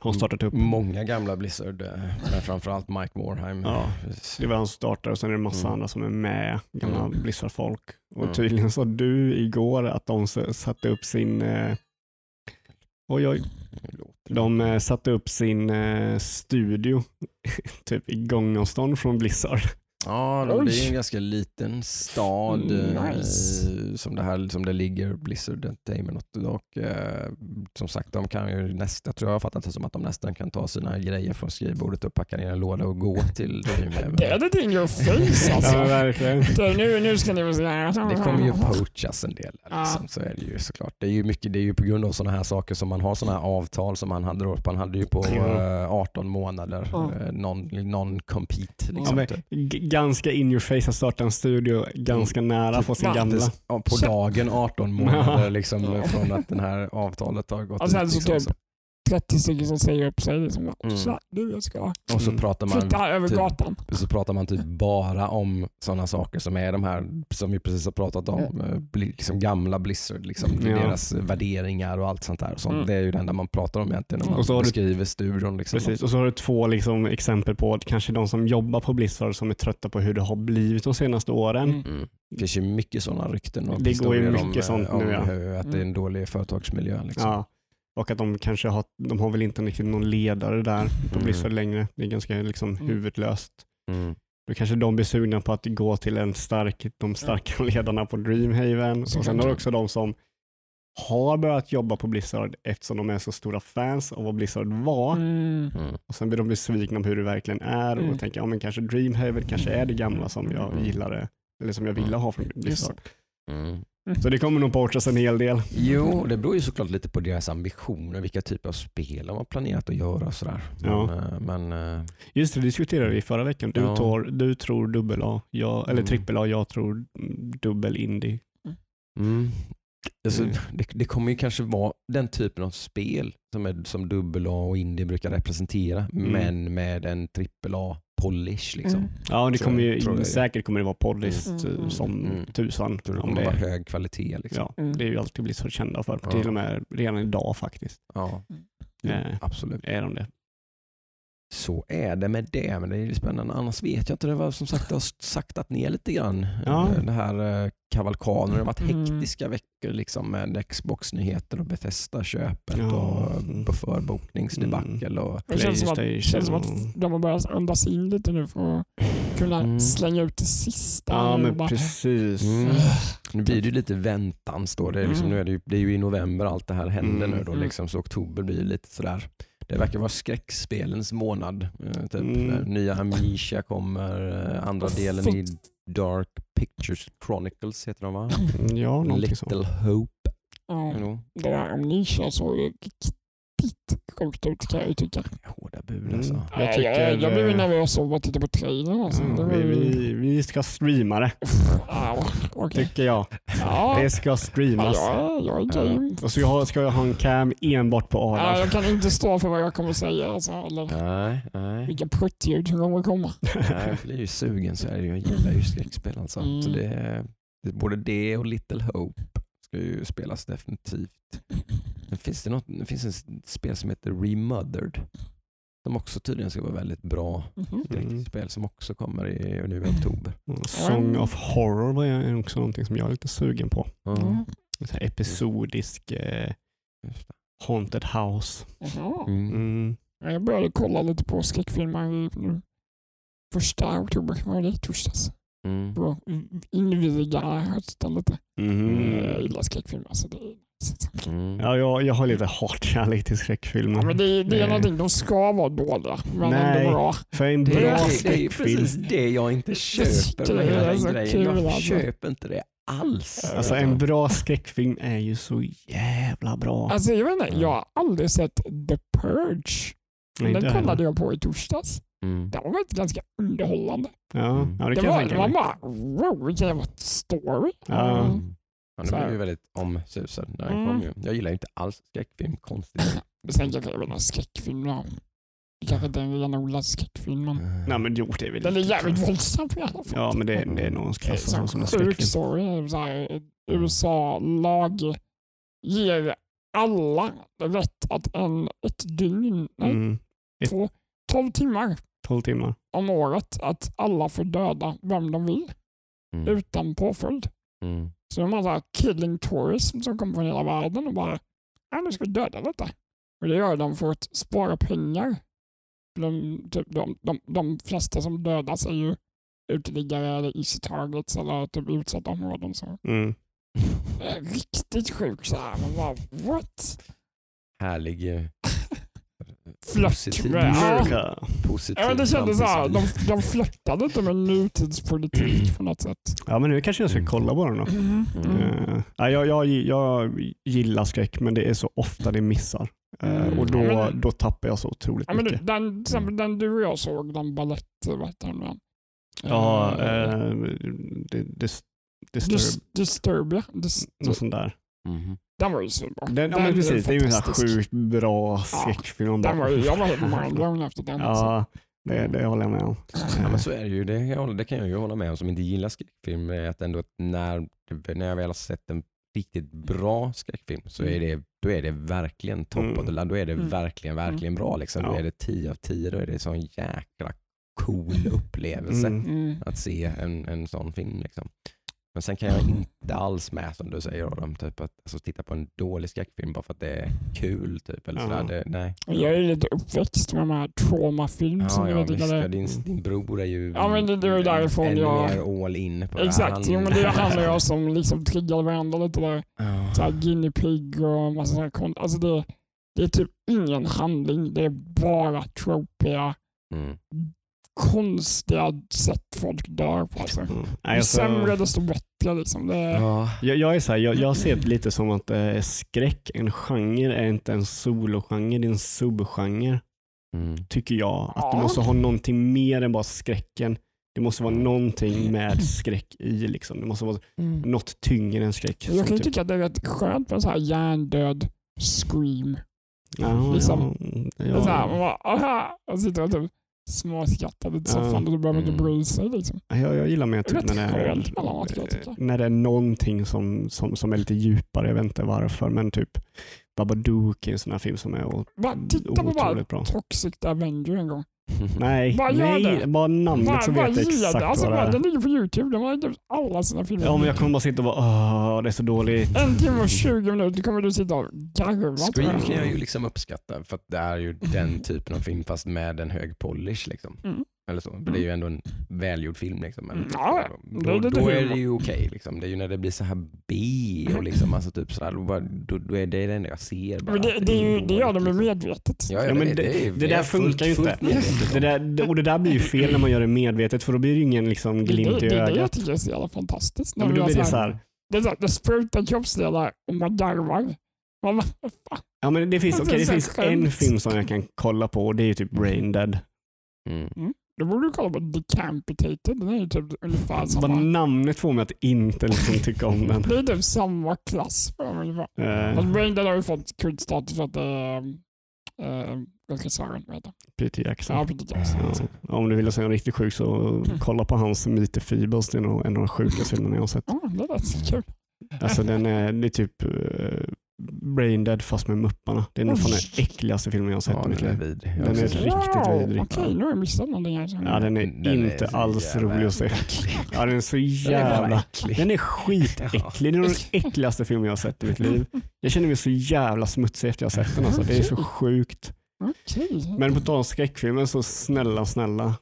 Speaker 4: har startat upp.
Speaker 2: Många gamla Blizzard, eh, men framförallt Mike Morheim.
Speaker 4: Ja, Det var hans startare och sen är det massa
Speaker 2: Mm.
Speaker 4: andra som är med, gamla
Speaker 2: Mm.
Speaker 4: Blizzard-folk. Och
Speaker 2: Mm.
Speaker 4: tydligen sa du igår att de satte upp sin eh, Oj, oj. De eh, satte upp sin eh, studio typ i gångavstånd från Blizzard.
Speaker 2: Ja, det är en ganska liten stad eh,
Speaker 3: Nice.
Speaker 2: som, det här, som det ligger Blizzard Entertainment och eh, som sagt de kan ju nästan, jag tror jag har fattat det som att de nästan kan ta sina grejer från skrivbordet och packa ner i en låda och gå till Dreamhaven.
Speaker 3: Det är det in your face alltså.
Speaker 4: Ja, verkligen.
Speaker 3: Det, nu, nu ska ni.
Speaker 2: Det kommer ju poachas en del.
Speaker 3: Ja.
Speaker 2: Liksom, så är det ju såklart. Det är ju, mycket, det är ju på grund av sådana här saker som man har sådana här avtal som man hade då. Man hade ju på
Speaker 4: Ja.
Speaker 2: eh, 18 månader
Speaker 3: Ja.
Speaker 2: eh, non- non-compete.
Speaker 4: Ja,
Speaker 2: liksom,
Speaker 4: men,
Speaker 2: typ.
Speaker 4: Ganska in your face att starta en studio ganska nära
Speaker 2: Typ
Speaker 4: på sin gamla.
Speaker 2: På dagen 18 månader liksom, från att det här avtalet har gått
Speaker 3: sen
Speaker 2: ut.
Speaker 3: så
Speaker 2: Liksom,
Speaker 3: typ. 30 stycken som säger upp sig. Liksom,
Speaker 2: Mm.
Speaker 3: Så, du, jag ska
Speaker 2: Och så
Speaker 4: Mm.
Speaker 2: pratar man
Speaker 3: flytta över
Speaker 2: typ-
Speaker 3: gatan.
Speaker 2: så pratar man typ bara om sådana saker som är de här som vi precis har pratat om, eh, bli- liksom gamla Blizzard, liksom,
Speaker 4: Ja.
Speaker 2: deras värderingar och allt sånt där. Och sånt.
Speaker 3: Mm.
Speaker 2: Det är ju det enda man pratar om egentligen när man
Speaker 4: Och så har du-
Speaker 2: beskriver studion. Liksom.
Speaker 4: Precis, och så har du två liksom, exempel på att kanske de som jobbar på Blizzard som är trötta på hur det har blivit de senaste åren.
Speaker 3: Mm.
Speaker 2: Mm. Det finns ju mycket sådana rykten och
Speaker 4: Det går ju mycket
Speaker 2: om,
Speaker 4: sånt
Speaker 2: eh, om
Speaker 4: nu, ja.
Speaker 2: hur, att det är en dålig företagsmiljö. Liksom.
Speaker 4: Ja. Och att de kanske har, de har väl inte riktigt någon ledare där på
Speaker 2: Mm.
Speaker 4: Blizzard längre. Det är ganska liksom
Speaker 3: Mm.
Speaker 4: huvudlöst.
Speaker 2: Mm.
Speaker 4: Då kanske de blir sugna på att gå till en stark, de starka ledarna på Dreamhaven.
Speaker 3: Så
Speaker 4: och sen har du också de som har börjat jobba på Blizzard eftersom de är så stora fans av vad Blizzard var.
Speaker 3: Mm.
Speaker 2: Mm.
Speaker 4: Och Sen blir de besvikna på hur det verkligen är
Speaker 3: Mm.
Speaker 4: och tänker ja, men kanske Dreamhaven kanske är det gamla som jag
Speaker 2: Mm.
Speaker 4: gillade. Eller som jag ville ha från Blizzard.
Speaker 2: Mm.
Speaker 4: Så det kommer nog poachas en hel del.
Speaker 2: Jo, det beror ju såklart lite på deras ambitioner, vilka typer av spel de har planerat att göra och sådär.
Speaker 4: Ja.
Speaker 2: Men, eh, men eh,
Speaker 4: Just det, det diskuterade vi förra veckan. Du,
Speaker 2: Ja.
Speaker 4: tror, du tror dubbel A, jag, eller
Speaker 2: Mm.
Speaker 4: trippel A, jag tror dubbel indie.
Speaker 2: Mm. Alltså,
Speaker 4: Mm.
Speaker 2: det, det kommer ju kanske vara den typen av spel som, är, som AA och Indie brukar representera,
Speaker 4: Mm.
Speaker 2: men med en AAA polish. Liksom.
Speaker 3: Mm.
Speaker 4: Ja, det
Speaker 2: Så
Speaker 4: kommer
Speaker 2: jag
Speaker 4: ju,
Speaker 2: är-
Speaker 4: säkert kommer det vara polished
Speaker 3: Mm.
Speaker 4: eh, som
Speaker 2: Mm.
Speaker 4: tusan.
Speaker 2: Tror det kommer
Speaker 4: det,
Speaker 2: vara
Speaker 4: är-
Speaker 2: hög kvalitet. Liksom.
Speaker 4: ja,
Speaker 3: Mm.
Speaker 4: det är ju alltid blivit så kända för.
Speaker 2: Ja.
Speaker 4: Till och med redan idag faktiskt
Speaker 2: Ja.
Speaker 3: Mm.
Speaker 4: Eh.
Speaker 2: absolut.
Speaker 4: är de det.
Speaker 2: Så är det med det, men det är spännande. Annars vet jag inte, det var som sagt det har saktat ner lite grann.
Speaker 4: Ja.
Speaker 2: Det här eh, kavalkaden, det har varit
Speaker 3: Mm.
Speaker 2: hektiska veckor liksom, med Xbox-nyheter och Bethesda-köpet
Speaker 4: Ja.
Speaker 2: och på förbokningsdebacle. Och,
Speaker 3: Det känns som, att, känns som att de har börjat andas in lite nu för att kunna
Speaker 2: Mm.
Speaker 3: slänga ut det sista.
Speaker 4: Ja, men
Speaker 3: bara,
Speaker 4: precis.
Speaker 2: Mm. Nu blir det ju lite väntans då. Det är, liksom,
Speaker 3: Mm.
Speaker 2: nu är det, ju, det är ju i november allt det här händer
Speaker 4: Mm.
Speaker 2: nu då,
Speaker 3: Mm.
Speaker 2: liksom, så oktober blir ju lite sådär. Det verkar vara skräckspelens månad. eh, Typ.
Speaker 4: Mm.
Speaker 2: Nya Amnesia kommer, eh, andra delen i Dark Pictures Chronicles heter de va?
Speaker 4: Ja, någonting
Speaker 2: Little
Speaker 4: så.
Speaker 2: Hope.
Speaker 3: ja,
Speaker 2: Jo.
Speaker 3: det där Amnesia såg ju riktigt sjukt ut kan jag ju tycka.
Speaker 2: Hårda bud
Speaker 4: Mm.
Speaker 2: alltså.
Speaker 4: Jag
Speaker 3: Jag,
Speaker 4: tycker,
Speaker 3: jag, jag blev
Speaker 4: eh,
Speaker 3: nervös av att titta på trailern. Alltså.
Speaker 4: Ja,
Speaker 3: var
Speaker 4: vi, vi, vi ska streama det,
Speaker 3: Ja, okej.
Speaker 4: tycker jag.
Speaker 3: Ja,
Speaker 4: Det ska
Speaker 3: ja,
Speaker 4: streamas.
Speaker 3: jag, jag är game.
Speaker 4: Och så jag, ska jag ha en cam enbart på
Speaker 3: Ja,
Speaker 4: Arlanda.
Speaker 3: jag kan inte stå för vad jag kommer säga. Alltså, eller
Speaker 2: Nej, nej.
Speaker 3: vilka pruttljud som kommer komma.
Speaker 2: nej jag blir ju sugen så är det. Jag gillar ju skräckspel alltså.
Speaker 3: Mm.
Speaker 2: Så det, det, både det och Little Hope ska ju spelas definitivt. Men finns det, något, det finns ett spel som heter Remothered. Som också tydligen ska vara väldigt bra
Speaker 3: Mhm.
Speaker 2: skräckspel som också kommer i, nu i oktober.
Speaker 4: Song of Horror var också någonting som jag är lite sugen på.
Speaker 3: Mm.
Speaker 4: Här episodisk eh. Haunted House.
Speaker 2: Mm.
Speaker 4: Mm.
Speaker 3: Ja, Jag började kolla lite på skräckfilmer. Första oktober var det torsdags.
Speaker 2: Mm.
Speaker 3: Att inviga hösten lite.
Speaker 4: Mhm.
Speaker 3: Jag gillar skräckfilmer. Så det, är-
Speaker 2: Mm.
Speaker 4: Ja, jag, jag har lite hatkärlek till skräckfilmer.
Speaker 3: ja, men det, det är någonting, de ska vara dåliga. Men
Speaker 4: Nej.
Speaker 3: ändå bra.
Speaker 4: För en
Speaker 2: Det,
Speaker 4: bra
Speaker 2: är, det är ju
Speaker 4: skräckfilm,
Speaker 2: precis det jag inte köper med hela den
Speaker 3: så
Speaker 2: grejen.
Speaker 3: kul,
Speaker 2: Jag
Speaker 3: alltså.
Speaker 2: köper inte det alls.
Speaker 4: alltså en bra skräckfilm är ju så jävla bra.
Speaker 3: Alltså, jag, vet inte, jag har aldrig sett The Purge.
Speaker 4: Nej,
Speaker 3: Den kollade jag på i torsdags.
Speaker 2: Mm.
Speaker 3: Den var faktiskt ganska underhållande.
Speaker 4: Ja, ja, det
Speaker 3: Det var, det var bara, wow vilken story.
Speaker 4: Ja.
Speaker 3: Mm.
Speaker 2: Mm. Ja, nu blev ju väldigt omsusad. när den
Speaker 3: Mm.
Speaker 2: kom ju. Jag gillar ju inte alls skräckfilm, konstigt.
Speaker 3: Men Sen kanske jag vet inte, skräckfilm då. Det kanske inte är en renodlad skräckfilm men
Speaker 4: Nej men jo, det är väl
Speaker 3: den är jävligt våldsam i alla fall.
Speaker 4: Ja, men det, det är nog
Speaker 3: Det
Speaker 4: klassas som, som en skräckfilm.
Speaker 3: story. Så här, USA-lag ger alla rätt att en, ett dygn, nej,
Speaker 4: Mm.
Speaker 3: två, 12 timmar
Speaker 4: 12 timmar.
Speaker 3: om året att alla får döda vem de vill
Speaker 2: Mm.
Speaker 3: utan påföljd.
Speaker 2: Mm.
Speaker 3: Så det är en massa killing tourism som kommer från hela världen och bara, ja nu ska vi döda detta. Och det gör de för att spara pengar. De, typ, de, de, de flesta som dödas är ju uteliggare eller easy targets eller typ utsatta områden. Så.
Speaker 4: Mm.
Speaker 3: Det är riktigt sjukt så här. Man bara, what?
Speaker 2: Härlig, eh,
Speaker 3: Flört med- ja.
Speaker 4: America.
Speaker 2: positiv
Speaker 3: Ja, men det kändes så här, de, de flörtade inte med nutidspolitik på något sätt.
Speaker 4: Ja, men nu kanske jag ska
Speaker 2: Mm.
Speaker 4: kolla på den då.
Speaker 3: Mm.
Speaker 4: Eh, ja, jag, jag, jag gillar skräck, men det är så ofta det missar. Eh,
Speaker 3: Mm.
Speaker 4: och då,
Speaker 3: Ja, men-
Speaker 4: då tappar jag så otroligt
Speaker 3: Ja, men
Speaker 4: mycket.
Speaker 3: den, till exempel den du och jag såg, den balett, vad heter den?
Speaker 4: Ja,
Speaker 3: eh,
Speaker 4: det, det, Disturb,
Speaker 3: Dis- Disturbia. Dis-
Speaker 4: något sånt där.
Speaker 2: Mhm.
Speaker 3: Den var ju svinbra.
Speaker 4: Den, ja, men precis, det är ju en sjukt bra skräckfilm. Man
Speaker 3: Den var, jag var mindblown efter den.
Speaker 4: Ja, det, det håller jag med om.
Speaker 2: Ja, men så är det ju. Det, jag håller- det kan jag ju hålla med om som inte gillar skräckfilm. Är att ändå när, när jag väl har sett en riktigt bra skräckfilm så är det, då är det verkligen top
Speaker 4: Mm.
Speaker 2: of the line. Då är det
Speaker 3: Mm.
Speaker 2: verkligen, verkligen bra. Liksom. Då
Speaker 4: Ja.
Speaker 2: är det 10 av 10. Då är det en sån jäkla cool upplevelse
Speaker 4: Mm.
Speaker 3: Mm.
Speaker 2: att se en, en sån film. Liksom. Men sen kan jag inte alls med som du säger Adam, typ att alltså, titta på en dålig skräckfilm bara för att det är kul. Typ, eller
Speaker 4: Ja.
Speaker 2: sådär. Det, nej.
Speaker 3: Jag är lite uppväxt med de här traumafilm som
Speaker 2: Ja,
Speaker 3: jag
Speaker 2: ja,
Speaker 3: tycker
Speaker 2: visst,
Speaker 3: det
Speaker 2: ja, din, din bror är ju
Speaker 3: Ja, men det- det är ju därifrån
Speaker 2: ännu
Speaker 3: jag-
Speaker 2: mer all in på det här.
Speaker 3: Exakt, jo, men det är han och jag som liksom triggar varandra lite där.
Speaker 2: Ja.
Speaker 3: Så här guinea pig och massa sådana kon- Alltså det, det är typ ingen handling, det är bara tropiga,
Speaker 2: Mm.
Speaker 3: Konstiga sätt folk dör på. Alltså.
Speaker 4: Mm.
Speaker 3: Ju
Speaker 4: Nej, alltså,
Speaker 3: sämre desto bättre. Liksom. Det,
Speaker 2: Ja.
Speaker 4: jag, jag, är så här, jag, jag ser det lite som att eh, skräck, en genre, är inte en sologenre, det är en subgenre.
Speaker 2: Mm.
Speaker 4: Tycker jag. Att du
Speaker 3: Ja.
Speaker 4: måste ha någonting mer än bara skräcken. Det måste vara någonting med skräck i. Liksom. Det måste vara
Speaker 3: mm.
Speaker 4: något tyngre än skräck.
Speaker 3: Jag kan ju
Speaker 4: typ-
Speaker 3: tycka att det är rätt skönt med en sån här hjärndöd scream.
Speaker 4: ja,
Speaker 3: liksom-
Speaker 4: ja,
Speaker 3: Det är så här,
Speaker 4: ja,
Speaker 3: man bara, aha, och sitter och typ småskrattar lite i soffan och du behöver inte
Speaker 2: Mm.
Speaker 3: bry sig. Liksom.
Speaker 4: jag, jag gillar mer typ när det, är, när det är någonting som, som, som är lite djupare. Jag vet inte varför, men typ Babadook är en sån här film som är
Speaker 3: Bara titta på bara
Speaker 4: otroligt bra.
Speaker 3: Toxic Avenger en gång.
Speaker 4: Nej,
Speaker 3: Bara gör
Speaker 4: nej, bara namnet
Speaker 3: Bara,
Speaker 4: så vet jag exakt
Speaker 3: det. Alltså,
Speaker 4: vad det är.
Speaker 3: den ligger på Youtube. Den har alla sina filmer.
Speaker 4: Ja, men jag kommer bara sitta och bara åh, det är så dåligt.
Speaker 3: En timme och 20 minuter kommer du sitta och garva.
Speaker 2: Scream kan jag ju liksom uppskatta för att det är ju den typen av film fast med en hög polish. Liksom.
Speaker 3: Mm.
Speaker 2: Eller så. För det är ju ändå en välgjord film. Liksom. Eller,
Speaker 3: Mm, ja, det
Speaker 2: då,
Speaker 3: är lite
Speaker 2: då är det ju okej. liksom. Det är ju när det blir så här B och liksom, alltså typ sådär, då, bara, då, då är det det enda jag ser. Bara,
Speaker 3: Men det, det, är ju, det gör de ju
Speaker 2: liksom.
Speaker 3: medvetet.
Speaker 2: Ja, ja,
Speaker 4: Ja, men
Speaker 2: det,
Speaker 4: det-
Speaker 2: det, är-
Speaker 4: det
Speaker 2: är
Speaker 4: där funkar ju inte. Det där, och det där blir ju fel när man gör det medvetet för då blir det ju ingen liksom
Speaker 3: Det,
Speaker 4: glimt
Speaker 3: det,
Speaker 4: i
Speaker 3: det, det jag
Speaker 4: ögat.
Speaker 3: tycker är så jävla fantastiskt.
Speaker 4: Ja,
Speaker 3: När
Speaker 4: men
Speaker 3: vi
Speaker 4: då blir det
Speaker 3: så här- Det är så här, det sprutar kroppsdelar och man garvar. Man
Speaker 4: Ja, men det finns,
Speaker 3: Alltså,
Speaker 4: okej, det finns en film som jag kan kolla på och det är ju typ Brain Dead.
Speaker 2: Mm.
Speaker 3: Då borde du kolla på Decapitated. Den är ju typ ungefär
Speaker 4: Bara
Speaker 3: samma.
Speaker 4: namnet får mig att inte liksom tycka om den.
Speaker 3: Det är typ samma klass på dem ungefär.
Speaker 4: Eh,
Speaker 3: Fast Brain Dead har ju fått kultstatus för att det är äh, regissören. Vad heter
Speaker 4: Peter Jackson.
Speaker 3: Ja, Peter Jackson.
Speaker 4: Ja, om du vill se en riktigt sjuk så kolla på hans Meet Feebles. Det är nog en av de sjukaste filmerna jag har sett.
Speaker 3: Ja, det lät så kul.
Speaker 4: Alltså den är, det är typ Brain Dead fast med mupparna. Det är nog fan den äckligaste filmen jag har sett
Speaker 2: Ja,
Speaker 4: i mitt
Speaker 2: är
Speaker 4: liv. Den är riktigt
Speaker 2: sett
Speaker 4: vidrig.
Speaker 3: Okej, nu har jag missat någonting här.
Speaker 4: Ja, den är
Speaker 2: Den
Speaker 4: inte
Speaker 2: så
Speaker 4: alls
Speaker 2: jävla
Speaker 4: rolig att se. Ja, den är så
Speaker 2: är
Speaker 4: jävla...
Speaker 2: äcklig.
Speaker 4: Den är skitäcklig. Det är nog den äckligaste filmen jag har sett i mitt liv. Jag känner mig så jävla smutsig efter jag har sett den. Alltså. Det är så sjukt. Men på tal om skräckfilmer så snälla, snälla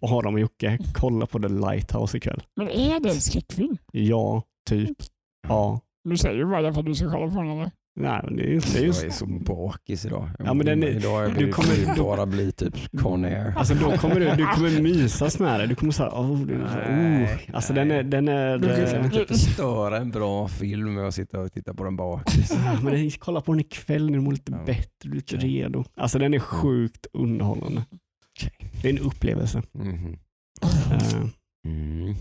Speaker 4: Adam och Jocke, kolla på The Lighthouse ikväll.
Speaker 3: Men är det en skräckfilm?
Speaker 4: Ja, typ. Ja.
Speaker 3: Du säger ju bara för att du ska kolla på den eller?
Speaker 4: Nej, men det är ju det är
Speaker 2: Jag
Speaker 4: just...
Speaker 2: är så bakis idag.
Speaker 4: Ja, men den är-
Speaker 2: idag är
Speaker 4: du
Speaker 2: du
Speaker 4: kommer-
Speaker 2: bara bli typ Conair.
Speaker 4: Alltså då kommer du, du kommer mysa sån Du kommer säga, oh, du, oh. Alltså den är, den är,
Speaker 3: Du-
Speaker 2: Jag
Speaker 4: eh,
Speaker 2: inte förstöra en bra film med att sitta och titta på den bakis.
Speaker 4: men det- kolla på den ikväll när du mår lite
Speaker 2: Ja.
Speaker 4: bättre, lite redo. Alltså den är sjukt underhållande. Det är en upplevelse.
Speaker 2: Mhm.
Speaker 4: Eh,
Speaker 2: Mm.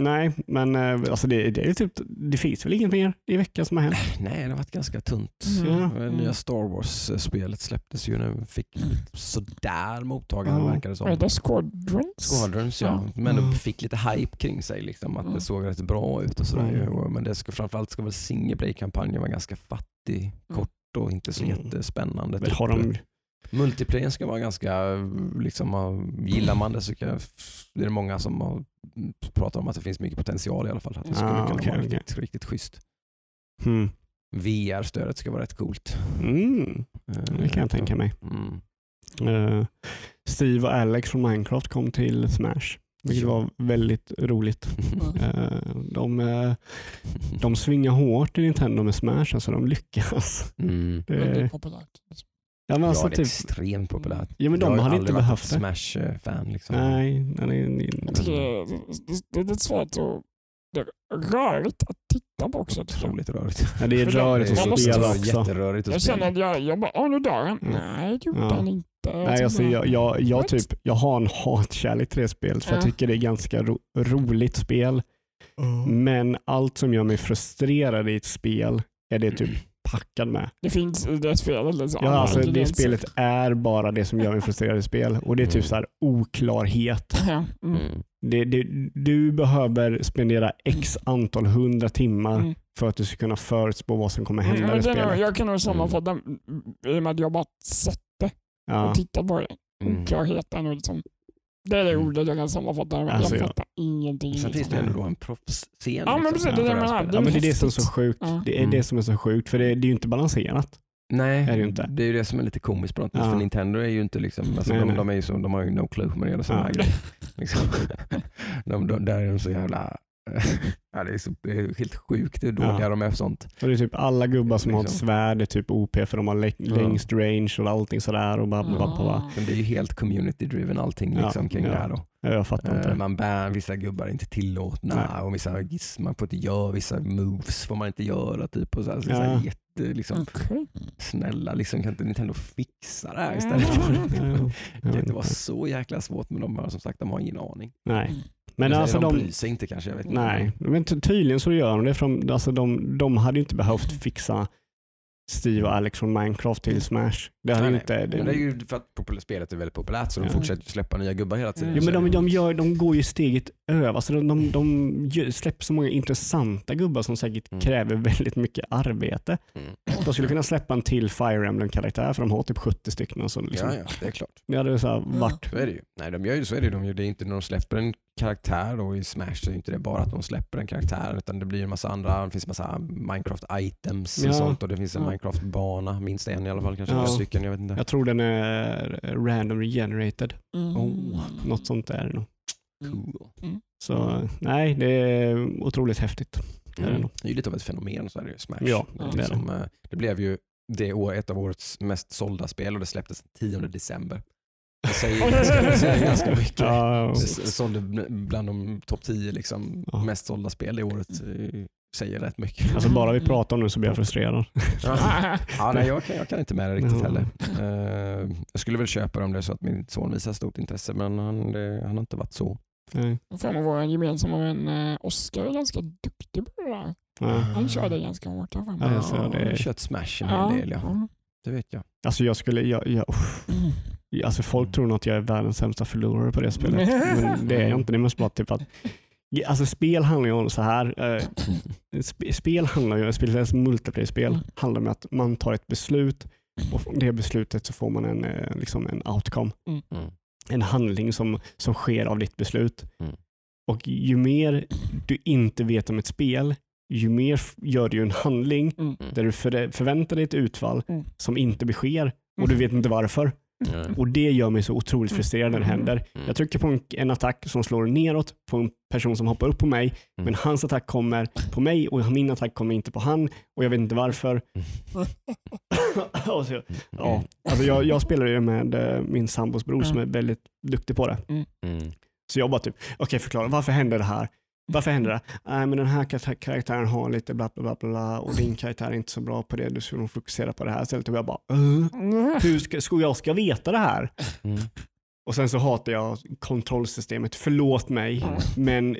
Speaker 4: Nej, men eh, alltså det, det är typ, det finns väl inget mer i veckan som har hänt.
Speaker 2: Nej, det har varit ganska tunt.
Speaker 3: Mm.
Speaker 4: Ja.
Speaker 2: Det Nya Star Wars-spelet släpptes ju nu. Fick sådär mottagande
Speaker 4: Ja.
Speaker 2: verkar det som.
Speaker 3: heter det? Squadrons?
Speaker 2: Squadrons ja.
Speaker 3: Ja.
Speaker 2: Men
Speaker 4: Mm.
Speaker 2: det fick lite hype kring sig. Liksom, att
Speaker 3: Mm.
Speaker 2: det såg rätt bra ut och sådär.
Speaker 4: Mm.
Speaker 2: Men det ska, framförallt ska väl single play-kampanjen vara ganska fattig, kort och inte så
Speaker 4: Mm.
Speaker 2: jättespännande. Typ.
Speaker 4: har de,
Speaker 2: Multiplayer ska vara ganska, liksom, uh, gillar man det så kan, det är det många som har pratat om att det finns mycket potential i alla fall. Att det skulle
Speaker 4: Ah,
Speaker 2: kunna vara
Speaker 4: okej.
Speaker 2: riktigt, riktigt schysst.
Speaker 4: hmm.
Speaker 2: VR-stödet ska vara rätt coolt.
Speaker 4: mm, det kan jag tänka mig.
Speaker 2: Mm.
Speaker 4: Eh, Steve och Alex från Minecraft kom till Smash, vilket var väldigt roligt. Eh, de, eh, de svingar hårt i Nintendo med Smash, alltså de lyckas.
Speaker 2: Mm.
Speaker 3: Det är populärt.
Speaker 4: Ja, men alltså,
Speaker 2: ja, det är
Speaker 4: typ,
Speaker 2: extremt populärt.
Speaker 4: ja, men de
Speaker 2: jag har
Speaker 4: inte behövt det.
Speaker 2: Smash-fan. Liksom.
Speaker 4: Nej, nej, nej, nej.
Speaker 3: Jag det, det, det är lite svårt att... Det är rörigt att titta på också. jag.
Speaker 2: Otroligt rörigt.
Speaker 4: Ja, det är rörigt att spela också.
Speaker 2: Jätterörigt att
Speaker 3: Jag känner att jag, jag bara, åh nu dör han.
Speaker 4: Mm.
Speaker 3: Nej, det gjorde
Speaker 4: Ja.
Speaker 3: han inte.
Speaker 4: Nej, alltså, jag, jag, jag, typ, jag har en hatkärlek till det spelet för jag
Speaker 3: Ja.
Speaker 4: tycker det är ganska ro, roligt spel. Men allt som gör mig frustrerad i ett spel är det typ packad med.
Speaker 3: Det finns det spelet. Liksom,
Speaker 4: Ja, alltså, det spelet är bara det som gör mig frustrerad i spel och det är typ
Speaker 2: Mm.
Speaker 4: så här oklarhet.
Speaker 3: Ja, mm.
Speaker 2: Mm.
Speaker 4: Det, det, du behöver spendera x antal hundra timmar
Speaker 3: Mm.
Speaker 4: för att du ska kunna förutspå vad som kommer hända
Speaker 3: Mm,
Speaker 4: i spelet.
Speaker 3: jag kan nog sammanfatta mm, i och med att jag bara sett det
Speaker 4: Ja.
Speaker 3: och tittat på det.
Speaker 2: Mm.
Speaker 3: Oklarheten och liksom. Det är det
Speaker 2: Mm.
Speaker 3: ordet jag kan sammanfatta det med.
Speaker 4: Alltså,
Speaker 3: jag fattar ingenting.
Speaker 2: Sen finns
Speaker 3: liksom.
Speaker 2: det ändå då en proffsscen.
Speaker 3: Ja, men precis, det det menar.
Speaker 2: spelet.
Speaker 4: Ja, men det är det som är så sjukt.
Speaker 3: Ja.
Speaker 4: Det är
Speaker 2: Mm.
Speaker 4: det som är så sjukt för det, det är ju inte balanserat.
Speaker 2: Nej,
Speaker 4: är det inte.
Speaker 2: det är ju det som är lite komiskt på något vis.
Speaker 4: Ja.
Speaker 2: För Nintendo är ju inte liksom, alltså
Speaker 4: Nej,
Speaker 2: de,
Speaker 4: nej.
Speaker 2: de, är ju så, de har ju no clue när det sådana
Speaker 4: Ja.
Speaker 2: här grejer. Liksom. de, de, där är de så jävla, ja, det, är så, det är helt sjukt hur dåliga
Speaker 4: Ja.
Speaker 2: de är på sånt.
Speaker 4: Och det är typ alla gubbar som har ett
Speaker 2: Liksom.
Speaker 4: svärd är typ OP för de har lä-
Speaker 2: Ja.
Speaker 4: längst range och allting sådär. Och bara, bara, bara, bara.
Speaker 2: Men det är ju helt community driven allting
Speaker 4: Ja,
Speaker 2: liksom, kring
Speaker 4: ja.
Speaker 2: det här. Då.
Speaker 4: Jag fattar inte det.
Speaker 2: Man bär, vissa gubbar är inte tillåtna
Speaker 4: Nej.
Speaker 2: och vissa giss, man får inte göra vissa moves får man inte göra. Typ, och så här, så
Speaker 4: Ja.
Speaker 2: så här, jätte, liksom,
Speaker 3: Okej.
Speaker 2: snälla, liksom, kan inte Nintendo fixa det här istället? Det var
Speaker 4: inte.
Speaker 2: så jäkla svårt men de har som sagt de har ingen aning.
Speaker 4: Nej. Men alltså
Speaker 2: de,
Speaker 4: de,
Speaker 2: bryr sig inte kanske. Jag vet inte.
Speaker 4: nej, men ty- tydligen så gör de det. För de, alltså de, de hade ju inte behövt fixa Steve och Alex från Minecraft till Smash. Det hade
Speaker 2: Nej,
Speaker 4: ju
Speaker 2: nej.
Speaker 4: inte... Det,
Speaker 2: Men det är ju för att spelet är väldigt populärt så de
Speaker 4: Ja.
Speaker 2: fortsätter släppa nya gubbar hela tiden.
Speaker 3: Mm.
Speaker 4: Jo, men de, de, gör, de går ju steget över. Alltså de, de, släpper så många intressanta gubbar som säkert
Speaker 2: Mm.
Speaker 4: kräver väldigt mycket arbete.
Speaker 2: Mm.
Speaker 4: De skulle kunna släppa en till Fire Emblem-karaktär för de har typ 70 stycken. Och så liksom.
Speaker 2: Ja, ja, det är klart.
Speaker 4: Det hade så här varit...
Speaker 2: Så är det ju. Nej, de gör ju så är det ju. De gör det är inte när de släpper en karaktär då i Smash så är inte det bara att de släpper en karaktär utan det blir en massa andra, det finns en massa Minecraft items
Speaker 4: Ja.
Speaker 2: och sånt och det finns en
Speaker 3: Ja.
Speaker 2: Minecraft-bana, minst en i alla fall, kanske
Speaker 4: Ja.
Speaker 2: några stycken, jag vet inte.
Speaker 4: Jag tror den är random regenerated.
Speaker 3: Mm.
Speaker 2: Oh,
Speaker 4: Något sånt där. är det nog.
Speaker 2: Cool.
Speaker 4: Så nej, det är otroligt häftigt. Är det
Speaker 2: Mm.
Speaker 4: nog.
Speaker 2: Det är ju lite av ett fenomen så är det ju Smash.
Speaker 4: Ja,
Speaker 2: det, är
Speaker 3: det
Speaker 2: liksom, eh, det blev ju det år, ett av årets mest sålda spel och det släpptes den 10 december. Det säger, det säger ganska mycket.
Speaker 4: Ja,
Speaker 2: Det sålde bland de topp 10 liksom,
Speaker 4: Ja.
Speaker 2: mest sålda spel det året. eh, säger rätt mycket.
Speaker 4: Alltså bara vi pratar om det så blir jag frustrerad.
Speaker 2: Ja. Nej, jag, kan, jag kan inte med det riktigt
Speaker 4: Ja.
Speaker 2: heller. Eh, jag skulle väl köpa det om det är så att min son visar stort intresse men han, det, han har inte varit så.
Speaker 4: Nej.
Speaker 3: Fan, och vår gemensamma vän eh, Oskar är ganska duktig på det där.
Speaker 4: Ja.
Speaker 3: Han kör det ganska hårt. för mig.
Speaker 4: Ja, jag ser det.
Speaker 2: har kört Smash en hel del, ja.
Speaker 3: ja.
Speaker 2: det vet jag.
Speaker 4: Alltså jag skulle, jag, jag.
Speaker 3: Mm.
Speaker 4: alltså folk tror nog att jag är världens sämsta förlorare på det spelet. Men det är jag inte. Det är mest bara typ att Alltså spel handlar ju om så här. Eh, sp- spel handlar ju, speciellt multiplayer-spel,
Speaker 3: Mm.
Speaker 4: handlar om att man tar ett beslut och från det beslutet så får man en, eh, liksom en outcome.
Speaker 2: Mm.
Speaker 4: En handling som, som sker av ditt beslut.
Speaker 2: Mm.
Speaker 4: Och ju mer du inte vet om ett spel, ju mer gör du en handling
Speaker 3: Mm.
Speaker 4: där du för, förväntar dig ett utfall
Speaker 3: Mm.
Speaker 4: som inte besker och du vet inte varför.
Speaker 2: Mm.
Speaker 4: Och det gör mig så otroligt frustrerad när det
Speaker 3: Mm.
Speaker 4: händer.
Speaker 2: Mm.
Speaker 4: Jag trycker på en, en attack som slår neråt på en person som hoppar upp på mig,
Speaker 2: Mm.
Speaker 4: men hans attack kommer på mig och min attack kommer inte på han och jag vet inte varför. så, ja. alltså jag, jag spelar ju med eh, min sambos bror som är väldigt duktig på det.
Speaker 2: Mm.
Speaker 4: Så jag bara typ, okej förklara, varför händer det här? Varför händer det? Nej men den här kar- karaktären har lite bla bla bla bla och din karaktär är inte så bra på det, du ska nog fokusera på det här istället. Och jag bara, "Uh, hur ska, ska jag ska veta det här?
Speaker 2: Mm.
Speaker 4: Och sen så hatar jag kontrollsystemet, förlåt mig, men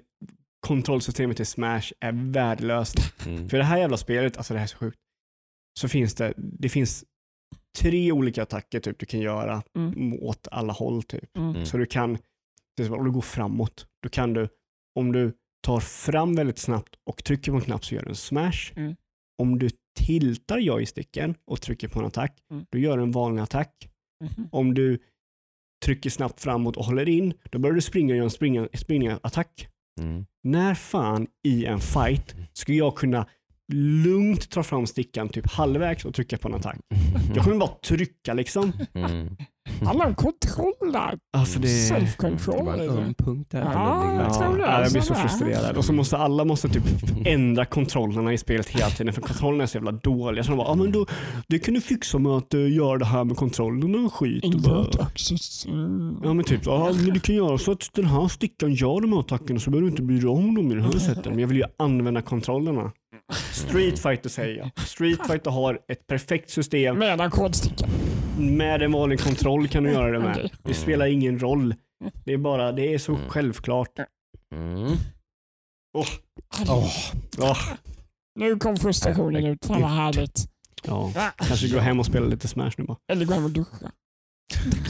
Speaker 4: kontrollsystemet i Smash är värdelöst.
Speaker 2: Mm.
Speaker 4: För det här jävla spelet, alltså det här är så sjukt, så finns det, det finns tre olika attacker typ du kan göra
Speaker 3: Mm.
Speaker 4: åt alla håll typ.
Speaker 3: Mm.
Speaker 4: Så du kan, om du går framåt, då kan du, om du tar fram väldigt snabbt och trycker på en knapp så gör du en smash.
Speaker 3: Mm.
Speaker 4: Om du tiltar joysticken och trycker på en attack,
Speaker 3: Mm.
Speaker 4: då gör du en vanlig attack.
Speaker 3: Mhm.
Speaker 4: Om du trycker snabbt framåt och håller in, då börjar du springa och göra en springa, springa attack.
Speaker 2: Mm.
Speaker 4: När fan i en fight ska jag kunna lugnt ta fram stickan typ halvvägs och trycka på en attack? Jag kommer bara trycka liksom.
Speaker 2: Mm.
Speaker 3: Alla har kontroll där.
Speaker 4: Alltså det...
Speaker 2: Det var
Speaker 3: Self-control.
Speaker 2: en öm punkt där.
Speaker 3: Ja, jag tror det.
Speaker 4: Ja, jag blir så frustrerad. Och så måste alla måste typ ändra kontrollerna i spelet hela tiden för kontrollerna är så jävla dåliga. Så de bara, ah, men då, det kan du fixa med att uh, göra det här med kontrollerna och skit. Och bara.
Speaker 3: Mm.
Speaker 4: Ja men typ, ja, men du kan göra så att den här stickan gör de här attackerna så behöver du inte bry dig om dem i det här sättet. Men jag vill ju använda kontrollerna. Street Fighter säger jag. Street Fighter har ett perfekt system.
Speaker 3: Med ackordsticka.
Speaker 4: Med en vanlig kontroll kan du göra det med.
Speaker 3: Okej.
Speaker 4: Det spelar ingen roll. Det är bara, det är så självklart.
Speaker 2: Mm.
Speaker 4: Åh,
Speaker 2: åh.
Speaker 3: Nu kom frustrationen ut. Fan vad härligt.
Speaker 4: Ja, kanske gå hem och spela lite Smash nu bara.
Speaker 3: Eller gå hem och duscha.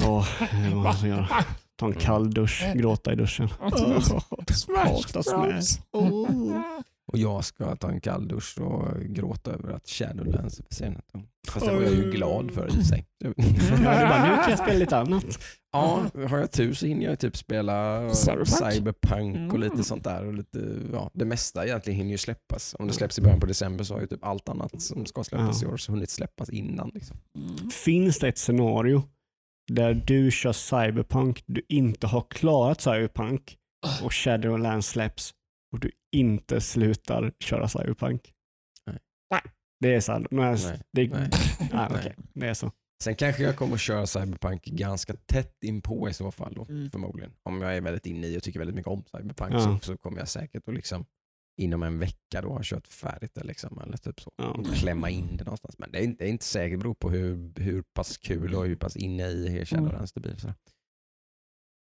Speaker 4: Ja, det var så göra. Ta en kall dusch, gråta i duschen.
Speaker 3: Smash.
Speaker 4: Smash.
Speaker 2: Och jag ska ta en kall dusch och gråta över att Shadowlands är försenat. Fast det var jag ju glad för i sig.
Speaker 4: Ja, bara, nu kan jag spela lite annat.
Speaker 2: Ja, har jag tur så hinner jag typ spela
Speaker 3: Cyberpunk.
Speaker 2: Cyberpunk och lite
Speaker 3: Mm.
Speaker 2: sånt där. Och lite, ja, det mesta egentligen hinner ju släppas. Om det släpps i början på december så har ju typ allt annat som ska släppas
Speaker 4: Ja.
Speaker 2: i år så hunnit släppas innan. Liksom.
Speaker 3: Mm.
Speaker 4: Finns det ett scenario där du kör Cyberpunk, du inte har klarat Cyberpunk och Shadowlands släpps och du inte slutar köra Cyberpunk?
Speaker 2: Nej.
Speaker 4: Det är så här, nej,
Speaker 2: Nej,
Speaker 4: det,
Speaker 2: nej,
Speaker 4: nej,
Speaker 2: nej.
Speaker 4: okej, det är så.
Speaker 2: Sen kanske jag kommer att köra Cyberpunk ganska tätt inpå i så fall då,
Speaker 3: Mm.
Speaker 2: förmodligen. Om jag är väldigt inne i och tycker väldigt mycket om Cyberpunk
Speaker 4: Ja.
Speaker 2: så, så kommer jag säkert att liksom inom en vecka då ha kört färdigt det. Liksom, eller typ så.
Speaker 4: Ja.
Speaker 2: Klämma in det någonstans. Men det är inte, det är inte säkert, det beror på hur, hur pass kul och hur pass inne i Shadowlands det blir. Så.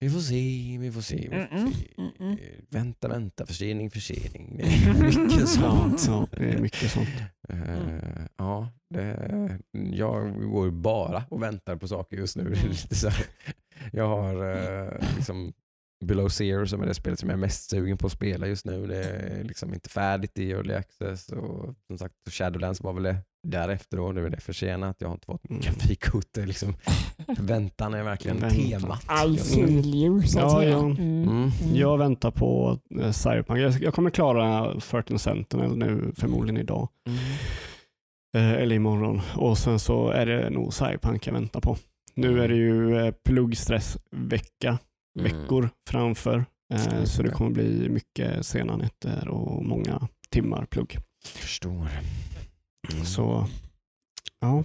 Speaker 2: Vi får se, vi får se. Vi får
Speaker 3: Mm,
Speaker 2: se.
Speaker 3: mm, mm.
Speaker 2: Vänta, vänta, försening, försening. Det är mycket sånt.
Speaker 4: ja, det är mycket sånt.
Speaker 2: Eh, ja, det, jag går bara och väntar på saker just nu. Lite så här, jag har eh, liksom Below Zero som är det spelet som jag är mest sugen på att spela just nu. Det är liksom inte färdigt i Early Access och som sagt Shadowlands var väl det därefter då. Nu är det försenat. Jag har inte fått
Speaker 4: Mm.
Speaker 2: är Liksom, väntan är verkligen
Speaker 4: Väntan.
Speaker 2: temat.
Speaker 3: I feel you, så att
Speaker 4: Ja,
Speaker 3: säga.
Speaker 4: ja.
Speaker 3: Mm.
Speaker 2: Mm.
Speaker 4: Jag väntar på eh, Cyberpunk. Jag, jag kommer klara 13 Sentinel nu förmodligen idag.
Speaker 2: Mm.
Speaker 4: Eh, eller imorgon. Och sen så är det nog Cyberpunk jag väntar på. Nu är det ju eh, pluggstressvecka,
Speaker 2: Mm.
Speaker 4: veckor framför. Eh, så det
Speaker 2: det.
Speaker 4: kommer bli mycket sena nätter och många timmar plugg.
Speaker 2: Förstår. Mm.
Speaker 4: Så ja,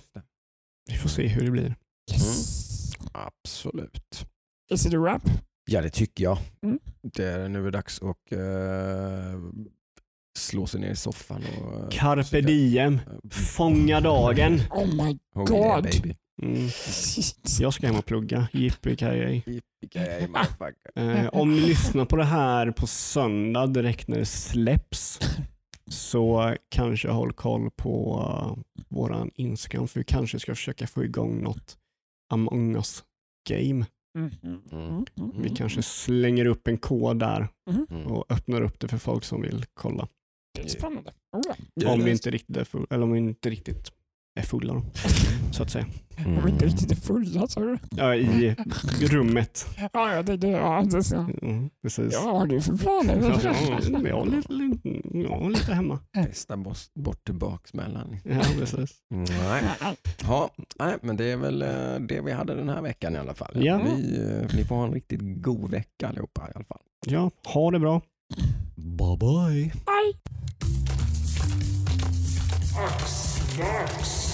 Speaker 4: vi får se hur det blir.
Speaker 3: Yes.
Speaker 2: Absolut.
Speaker 3: Is it a wrap?
Speaker 2: Ja, det tycker jag.
Speaker 3: Mm.
Speaker 2: Det är, nu är det dags att eh, slå sig ner i soffan och eh,
Speaker 4: Carpe diem. Fånga dagen.
Speaker 3: Oh my God.
Speaker 2: baby.
Speaker 4: Mm.
Speaker 3: shit.
Speaker 4: Jag ska hem och plugga.
Speaker 2: Yippee-ki-yay, motherfucker.
Speaker 4: Eh, om ni lyssnar på det här på söndag direkt när det släpps så kanske håll koll på uh, våran Instagram för vi kanske ska försöka få igång något Among us game.
Speaker 3: Mm.
Speaker 2: Mm.
Speaker 4: Vi kanske slänger upp en kod där
Speaker 2: Mm.
Speaker 4: och öppnar upp det för folk som vill kolla.
Speaker 3: Det är spännande.
Speaker 4: Om vi inte riktigt eller om vi inte riktigt är fulla då, så att säga.
Speaker 2: Mm.
Speaker 3: Vi inte riktigt fulla sa du?
Speaker 4: Ja, I rummet.
Speaker 3: Ja, ja, det. Ja, det så.
Speaker 4: Mm, precis.
Speaker 3: Ja, vad har du för planer?
Speaker 4: Ja, ja, jag, har lite, lite, jag har lite hemma.
Speaker 2: Testa bort, bort till baksmällan.
Speaker 4: Ja, precis.
Speaker 2: Nej. Ja, nej, men det är väl eh, det vi hade den här veckan i alla fall.
Speaker 4: Ja.
Speaker 2: Vi, eh, ni får ha en riktigt god vecka allihopa i alla fall.
Speaker 4: Ja, ha det bra.
Speaker 2: Bye bye.
Speaker 1: Ax, dags.